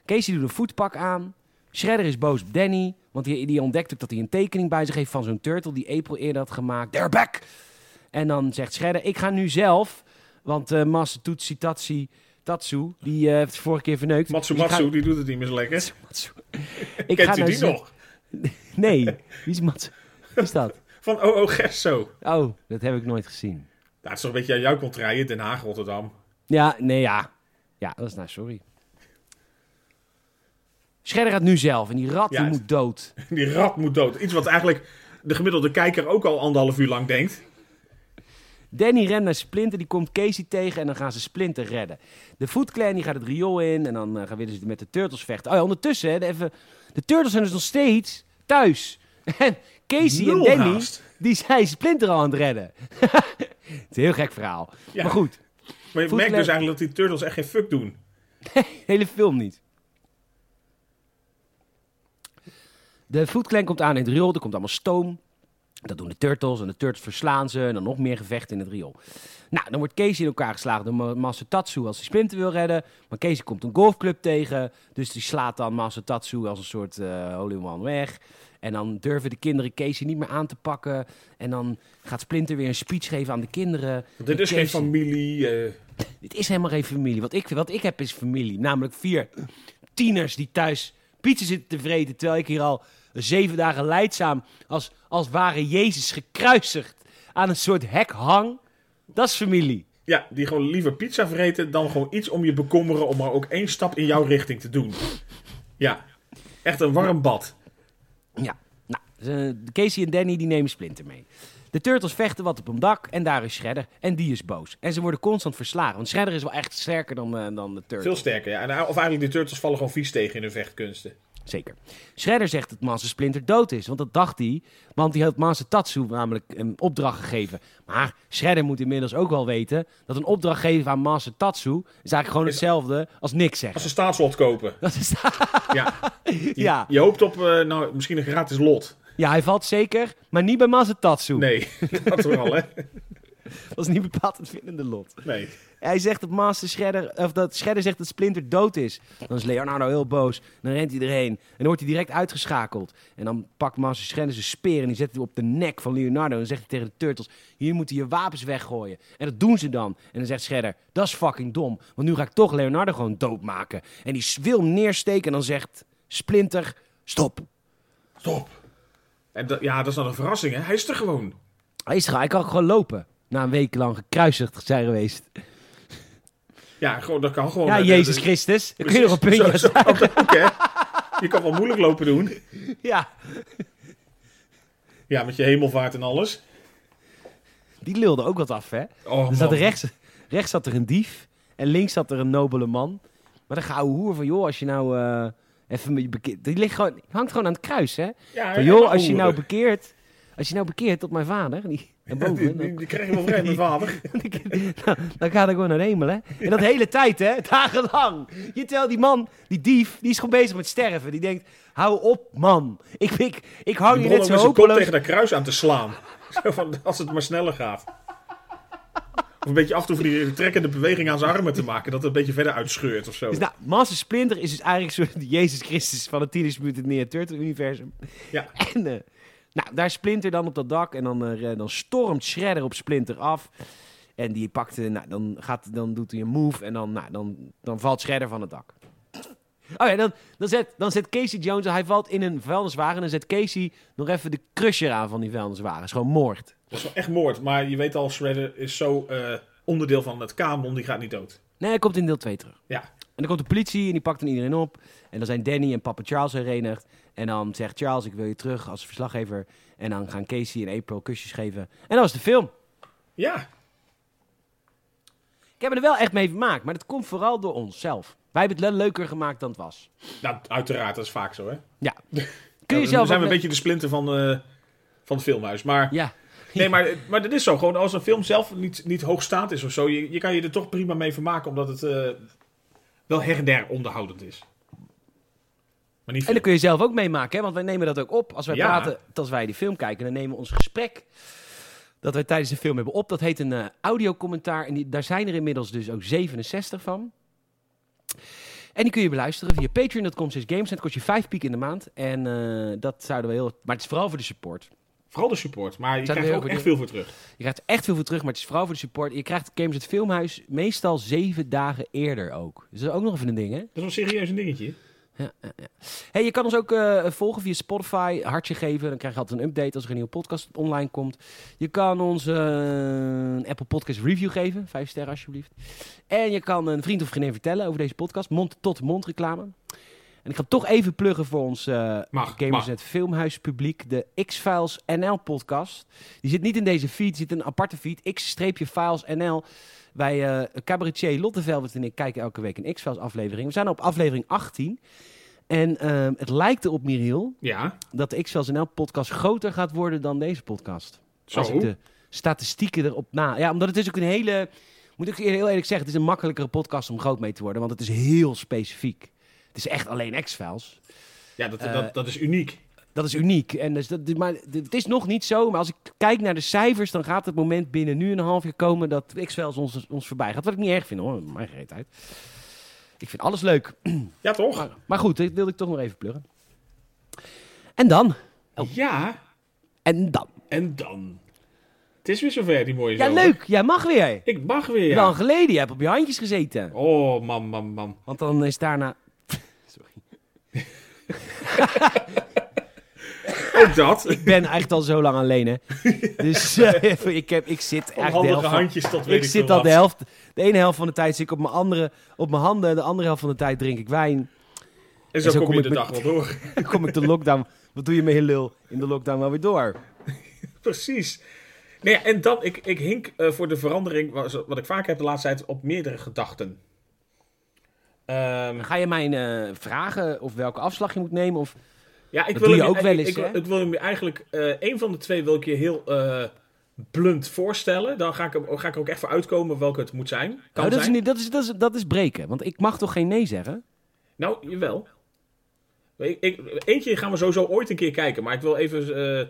Speaker 1: Casey doet een voetpak aan. Shredder is boos op Danny. Want die, die ontdekt ook dat hij een tekening bij zich heeft van zo'n turtle die April eerder had gemaakt. They're back! En dan zegt Shredder, ik ga nu zelf. Want eh Master Tutsi Tatsi Tatsu, die eh, heeft het vorige keer verneukt.
Speaker 2: Matsu
Speaker 1: Dus ga-
Speaker 2: Matsu, die doet het niet meer zo lekker.
Speaker 1: Matsu. Ik
Speaker 2: Kent
Speaker 1: ga
Speaker 2: u
Speaker 1: nou
Speaker 2: die nog?
Speaker 1: Nee, wie is Matsu? Wie is dat?
Speaker 2: Van OO Gesso.
Speaker 1: Oh, dat heb ik nooit gezien.
Speaker 2: Het is toch een beetje aan jouw contraien, Den Haag, Rotterdam.
Speaker 1: Ja, nee, ja. Ja, dat is nou, sorry. Shredder gaat nu zelf en die rat
Speaker 2: Ja,
Speaker 1: die moet dood.
Speaker 2: Die rat moet dood. Iets wat eigenlijk de gemiddelde kijker ook al anderhalf uur lang denkt.
Speaker 1: Danny rent naar Splinter, die komt Casey tegen en dan gaan ze Splinter redden. De Foot Clan die gaat het riool in en dan eh, gaan willen ze met de Turtles vechten. Oh ja, ondertussen, hè, de, even, de Turtles zijn dus nog steeds thuis. En Casey
Speaker 2: Nul
Speaker 1: en Danny,
Speaker 2: haast.
Speaker 1: die zijn Splinter al aan het redden. het is een heel gek verhaal.
Speaker 2: Ja.
Speaker 1: Maar goed,
Speaker 2: Maar je merkt dus eigenlijk dat die turtles echt geen fuck doen.
Speaker 1: hele film niet. De Clan komt aan in het riool, er komt allemaal stoom. Dat doen de Turtles en de Turtles verslaan ze en dan nog meer gevechten in het riool. Nou, dan wordt Casey in elkaar geslagen door Ma- Master Tatsu als hij Splinter wil redden. Maar Casey komt een golfclub tegen, dus die slaat dan Master Tatsu als een soort eh holy one weg. En dan durven de kinderen Casey niet meer aan te pakken. En dan gaat Splinter weer een speech geven aan de kinderen.
Speaker 2: Dit
Speaker 1: En
Speaker 2: is geen familie. eh,
Speaker 1: dit is helemaal geen familie. Wat ik, wat ik heb is familie. Namelijk vier tieners die thuis pizza zitten te vreten. Terwijl ik hier al zeven dagen leidzaam als, als ware Jezus gekruisigd aan een soort hek hang. Dat is familie.
Speaker 2: ja, die gewoon liever pizza vreten dan gewoon iets om je bekommeren om maar ook één stap in jouw richting te doen. Ja, echt een warm bad.
Speaker 1: Ja. Nou, eh, Casey en Danny die nemen Splinter mee. De Turtles vechten wat op een dak en daar is Shredder. En die is boos. En ze worden constant verslagen. Want Shredder is wel echt sterker dan, eh, dan de Turtles.
Speaker 2: Veel sterker, ja. En, of eigenlijk, die turtles vallen gewoon vies tegen in hun vechtkunsten.
Speaker 1: Zeker. Shredder zegt dat Master Splinter dood is. Want dat dacht hij. Want hij had Master Tatsu namelijk een opdracht gegeven. Maar Shredder moet inmiddels ook wel weten... dat een opdracht geven aan Master Tatsu... is eigenlijk gewoon hetzelfde als niks zeggen.
Speaker 2: Als ze staatslot kopen.
Speaker 1: Dat is,
Speaker 2: Ja. Je,
Speaker 1: ja.
Speaker 2: je hoopt op eh, nou, misschien een gratis lot.
Speaker 1: Ja, hij valt zeker, maar niet bij Master Tatsu.
Speaker 2: Nee, dat wel, hè?
Speaker 1: Dat is niet bepaald het vinnende lot.
Speaker 2: Nee.
Speaker 1: Hij zegt dat Master Shredder, of dat Shredder zegt dat Splinter dood is. Dan is Leonardo heel boos. Dan rent hij erheen. En dan wordt hij direct uitgeschakeld. En dan pakt Master Shredder zijn speer en die zet hij op de nek van Leonardo. En dan zegt hij tegen de Turtles, hier moeten je wapens weggooien. En dat doen ze dan. En dan zegt Shredder, dat is fucking dom. Want nu ga ik toch Leonardo gewoon doodmaken. En die wil hem neersteken en dan zegt Splinter, stop.
Speaker 2: Stop. En dat, ja, dat is dan een verrassing, hè? Hij is er gewoon.
Speaker 1: Hij is er, hij kan gewoon lopen. Na een week lang gekruisigd zijn geweest.
Speaker 2: Ja, gewoon, dat kan gewoon.
Speaker 1: Ja, Jezus
Speaker 2: de-
Speaker 1: Christus. Dan kun je nog een puntje
Speaker 2: Zo- de hè? Je kan wel moeilijk lopen doen.
Speaker 1: Ja,
Speaker 2: Ja, met je hemelvaart en alles.
Speaker 1: die lulde ook wat af, hè?
Speaker 2: Oh,
Speaker 1: Er zat
Speaker 2: man.
Speaker 1: rechts, rechts zat er een dief en links zat er een nobele man. Maar dan gauw hoer van, joh, als je nou eh, Die ligt gewoon, die hangt gewoon aan het kruis, hè?
Speaker 2: Ja,
Speaker 1: Van, joh, als je nou bekeert... Als je nou bekeert tot mijn vader, die, en
Speaker 2: Die,
Speaker 1: boven,
Speaker 2: die,
Speaker 1: dan,
Speaker 2: die krijg je wel vrij, mijn vader.
Speaker 1: dan, dan gaat hij gewoon naar de hemel, hè? En dat hele tijd, hè? Dagenlang. Je terwijl die man, die dief, die is gewoon bezig met sterven. Die denkt, hou op, man. Ik, ik, ik hou
Speaker 2: Die
Speaker 1: je net zo hopeloos...
Speaker 2: tegen dat kruis aan te slaan. Zo van, als het maar sneller gaat. Een beetje af van die trekkende beweging aan zijn armen te maken. Dat het een beetje verder uitscheurt of zo.
Speaker 1: Dus nou, Master Splinter is dus eigenlijk een soort de Jezus Christus van het Teenage Mutant Ninja Turtle universum.
Speaker 2: Ja.
Speaker 1: En eh, nou, daar Splinter dan op dat dak en dan, eh, dan stormt Shredder op Splinter af. En die pakt, eh, nou, dan, gaat, dan doet hij een move en dan, nou, dan, dan valt Shredder van het dak. Oh ja, dan, dan, zet, dan zet Casey Jones, hij valt in een vuilniswagen en dan zet Casey nog even de crusher aan van die vuilniswagen. is gewoon moord.
Speaker 2: Dat is wel echt moord. Maar je weet al, Shredder is zo eh, onderdeel van het kanon, die gaat niet dood.
Speaker 1: Nee, hij komt in deel 2 terug.
Speaker 2: Ja.
Speaker 1: En dan komt de politie en die pakt dan iedereen op. En dan zijn Danny en papa Charles herenigd. En dan zegt Charles, ik wil je terug als verslaggever. En dan gaan Casey en April kusjes geven. En dat was de film.
Speaker 2: Ja,
Speaker 1: Ik heb er wel echt mee vermaakt, maar dat komt vooral door onszelf. Wij hebben het le- leuker gemaakt dan het was.
Speaker 2: nou, uiteraard, dat is vaak zo, hè.
Speaker 1: Ja. Kun je
Speaker 2: Ja,
Speaker 1: zelf
Speaker 2: zijn we een beetje de splinter van, eh, van het filmhuis. Maar,
Speaker 1: Ja.
Speaker 2: Nee, maar, maar dat is zo. Gewoon als een film zelf niet, niet hoogstaand is of zo, je, je kan je er toch prima mee vermaken, omdat het eh, wel her en der onderhoudend is. Maar niet
Speaker 1: En dan kun je zelf ook meemaken, hè? want wij nemen dat ook op. Als wij
Speaker 2: Ja.
Speaker 1: praten, als wij die film kijken, dan nemen we ons gesprek dat wij tijdens de film hebben op. Dat heet een eh audiocommentaar en die, daar zijn er inmiddels dus ook 67 van. En die kun je beluisteren via patreon.com games. Het kost je 5 piek in de maand. En eh, dat zouden we heel... Maar het is vooral voor de support.
Speaker 2: Vooral de support, maar je krijgt er ook echt veel voor terug.
Speaker 1: Je krijgt echt veel voor terug, maar het is vooral voor de support. Je krijgt Games het Filmhuis meestal zeven dagen eerder ook. Dus dat is ook nog even een ding, hè?
Speaker 2: Dat is wel serieus een dingetje.
Speaker 1: Ja, ja, ja. Hey, je kan ons ook eh, volgen via Spotify, hartje geven. Dan krijg je altijd een update als er een nieuwe podcast online komt. Je kan ons eh, een Apple Podcast review geven, vijf sterren alsjeblieft. En je kan een vriend of vriendin vertellen over deze podcast, mond-tot-mond reclame. En ik ga toch even pluggen voor ons eh
Speaker 2: Mag,
Speaker 1: Gamers
Speaker 2: mag.
Speaker 1: Filmhuis publiek, de X-Files NL podcast. Die zit niet in deze feed, zit in een aparte feed, X-Files NL. Wij, eh cabaretier Lotte Velvet en ik, kijken elke week een X-Files aflevering. We zijn op aflevering 18. En ehm, het lijkt erop, Miriel,
Speaker 2: Ja,
Speaker 1: dat de X-Files NL podcast groter gaat worden dan deze podcast.
Speaker 2: zo.
Speaker 1: Als ik de statistieken erop na... Ja, omdat het is ook een hele... Moet ik heel eerlijk zeggen, het is een makkelijkere podcast om groot mee te worden. Want het is heel specifiek. Het is echt alleen X-Files.
Speaker 2: Ja, dat,
Speaker 1: Eh,
Speaker 2: dat, dat is uniek.
Speaker 1: Dat is uniek. En dus dat, maar het is nog niet zo. Maar als ik kijk naar de cijfers, dan gaat het moment binnen nu en een half jaar komen dat X-Files ons, ons voorbij gaat. Wat ik niet erg vind hoor, mijn uit. Ik vind alles leuk.
Speaker 2: Ja, toch?
Speaker 1: Maar, maar goed, dit wilde ik toch nog even pluggen. En dan. Oh.
Speaker 2: Ja,
Speaker 1: En dan.
Speaker 2: en dan. Het is weer zover, die mooie
Speaker 1: Ja,
Speaker 2: zomer.
Speaker 1: leuk. Jij mag weer.
Speaker 2: Ik mag weer, ja.
Speaker 1: Lang geleden. Je hebt op je handjes gezeten.
Speaker 2: Oh, man, man, man.
Speaker 1: Want dan is daarna...
Speaker 2: Ook dat.
Speaker 1: Ik ben echt al zo lang alleen, hè. Dus eh, ik, heb, ik zit echt de helft van-
Speaker 2: handjes tot weet
Speaker 1: Ik
Speaker 2: ik
Speaker 1: zit al de helft... De ene helft van de tijd zit ik op mijn, andere, op mijn handen. De andere helft van de tijd drink ik wijn.
Speaker 2: En zo,
Speaker 1: zo
Speaker 2: kom
Speaker 1: kom
Speaker 2: je
Speaker 1: ik
Speaker 2: de
Speaker 1: met-
Speaker 2: dag wel door.
Speaker 1: Dan kom ik de lockdown... Wat doe je met je lul? In de lockdown wel weer door.
Speaker 2: Precies. Nee, en dan, ik, ik hink eh, voor de verandering, wat, wat ik vaak heb de laatste tijd, op meerdere gedachten. Ehm,
Speaker 1: Ga je mij eh, vragen of welke afslag je moet nemen? Of...
Speaker 2: ja, ik
Speaker 1: Dat
Speaker 2: wil
Speaker 1: doe je ook wel eens,
Speaker 2: Ik, wil hem eigenlijk, eh een van de twee wil ik je heel eh, blunt voorstellen. Dan ga ik, ga ik er ook echt voor uitkomen welke het moet zijn. Kan
Speaker 1: Nou, dat, is niet, dat, is, dat, is, dat is breken. Want ik mag toch geen nee zeggen?
Speaker 2: Nou, jawel. Ik, ik, eentje gaan we sowieso ooit een keer kijken. Maar ik wil even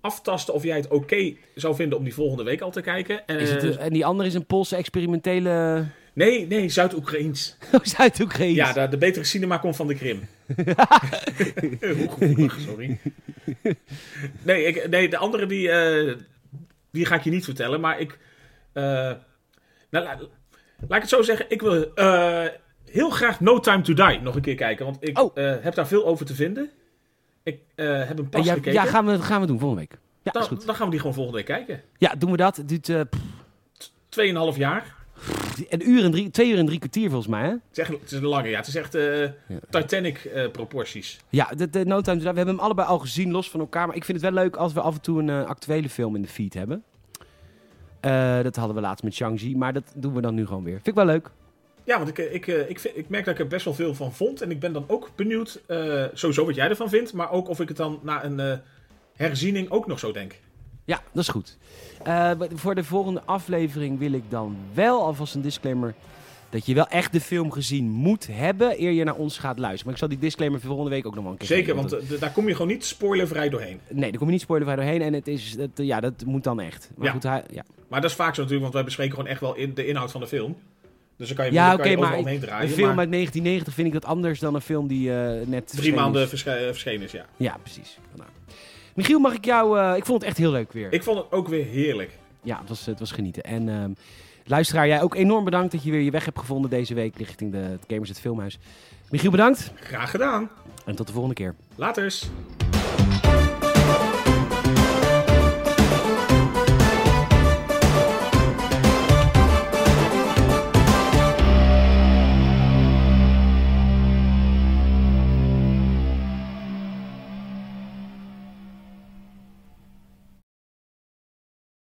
Speaker 2: aftasten of jij het oké zou vinden om die volgende week al te kijken. En,
Speaker 1: Is het, en die andere is een Poolse experimentele...
Speaker 2: nee, nee, Zuid-Oekraïens.
Speaker 1: Zuid-Oekraïne.
Speaker 2: Ja, de, de betere cinema komt van de Krim. Sorry. Nee, ik, nee, de andere die, eh, die ga ik je niet vertellen. Maar ik... eh, nou, la- laat ik het zo zeggen. Ik wil eh, heel graag No Time To Die nog een keer kijken. Want ik
Speaker 1: Oh.
Speaker 2: heb daar veel over te vinden. Ik heb hem
Speaker 1: En
Speaker 2: pas
Speaker 1: ja,
Speaker 2: gekeken.
Speaker 1: ja, gaan we, gaan we doen volgende week. Ja, is
Speaker 2: dan,
Speaker 1: goed.
Speaker 2: dan gaan we die gewoon volgende week kijken.
Speaker 1: Ja, doen we dat. Het duurt
Speaker 2: Tweeënhalf jaar.
Speaker 1: Een uur en drie, twee uur en drie kwartier volgens mij, hè?
Speaker 2: Het is, echt, het is een lange, ja. Het is echt eh, Titanic eh, proporties.
Speaker 1: Ja, de, de No Time. We hebben hem allebei al gezien, los van elkaar. Maar ik vind het wel leuk als we af en toe een eh, actuele film in de feed hebben. Dat hadden we laatst met Shang-Chi, maar dat doen we dan nu gewoon weer. Vind ik wel leuk.
Speaker 2: Ja, want ik, ik, ik, vind, ik merk dat ik er best wel veel van vond. En ik ben dan ook benieuwd, sowieso wat jij ervan vindt. Maar ook of ik het dan na een herziening ook nog zo denk.
Speaker 1: Ja, dat is goed. Eh, voor de volgende aflevering wil ik dan wel alvast een disclaimer dat je wel echt de film gezien moet hebben eer je naar ons gaat luisteren. Maar ik zal die disclaimer voor volgende week ook nog wel een keer
Speaker 2: Zeker,
Speaker 1: geven,
Speaker 2: want eh, daar kom je gewoon niet spoilervrij doorheen.
Speaker 1: Nee, daar kom je niet spoilervrij doorheen en het is, dat, ja, dat moet dan echt. Maar
Speaker 2: Ja.
Speaker 1: goed, hij, ja.
Speaker 2: Maar dat is vaak zo natuurlijk, want wij bespreken gewoon echt wel in, de inhoud van de film. Dus dan kan je,
Speaker 1: Ja, oké,
Speaker 2: je
Speaker 1: maar
Speaker 2: overal omheen draaien.
Speaker 1: een film
Speaker 2: maar
Speaker 1: uit 1990 vind ik dat anders dan een film die eh, net
Speaker 2: drie maanden
Speaker 1: is.
Speaker 2: versche- eh, verschenen is, ja.
Speaker 1: Ja, precies. Vandaar. Michiel, mag ik jou... eh, ik vond het echt heel leuk weer.
Speaker 2: Ik vond het ook weer heerlijk.
Speaker 1: Ja, het was, het was genieten. En ehm, luisteraar, jij ook enorm bedankt dat je weer je weg hebt gevonden deze week richting de, het Gamers het Filmhuis. Michiel, bedankt.
Speaker 2: Graag gedaan.
Speaker 1: En tot de volgende keer.
Speaker 2: Laters.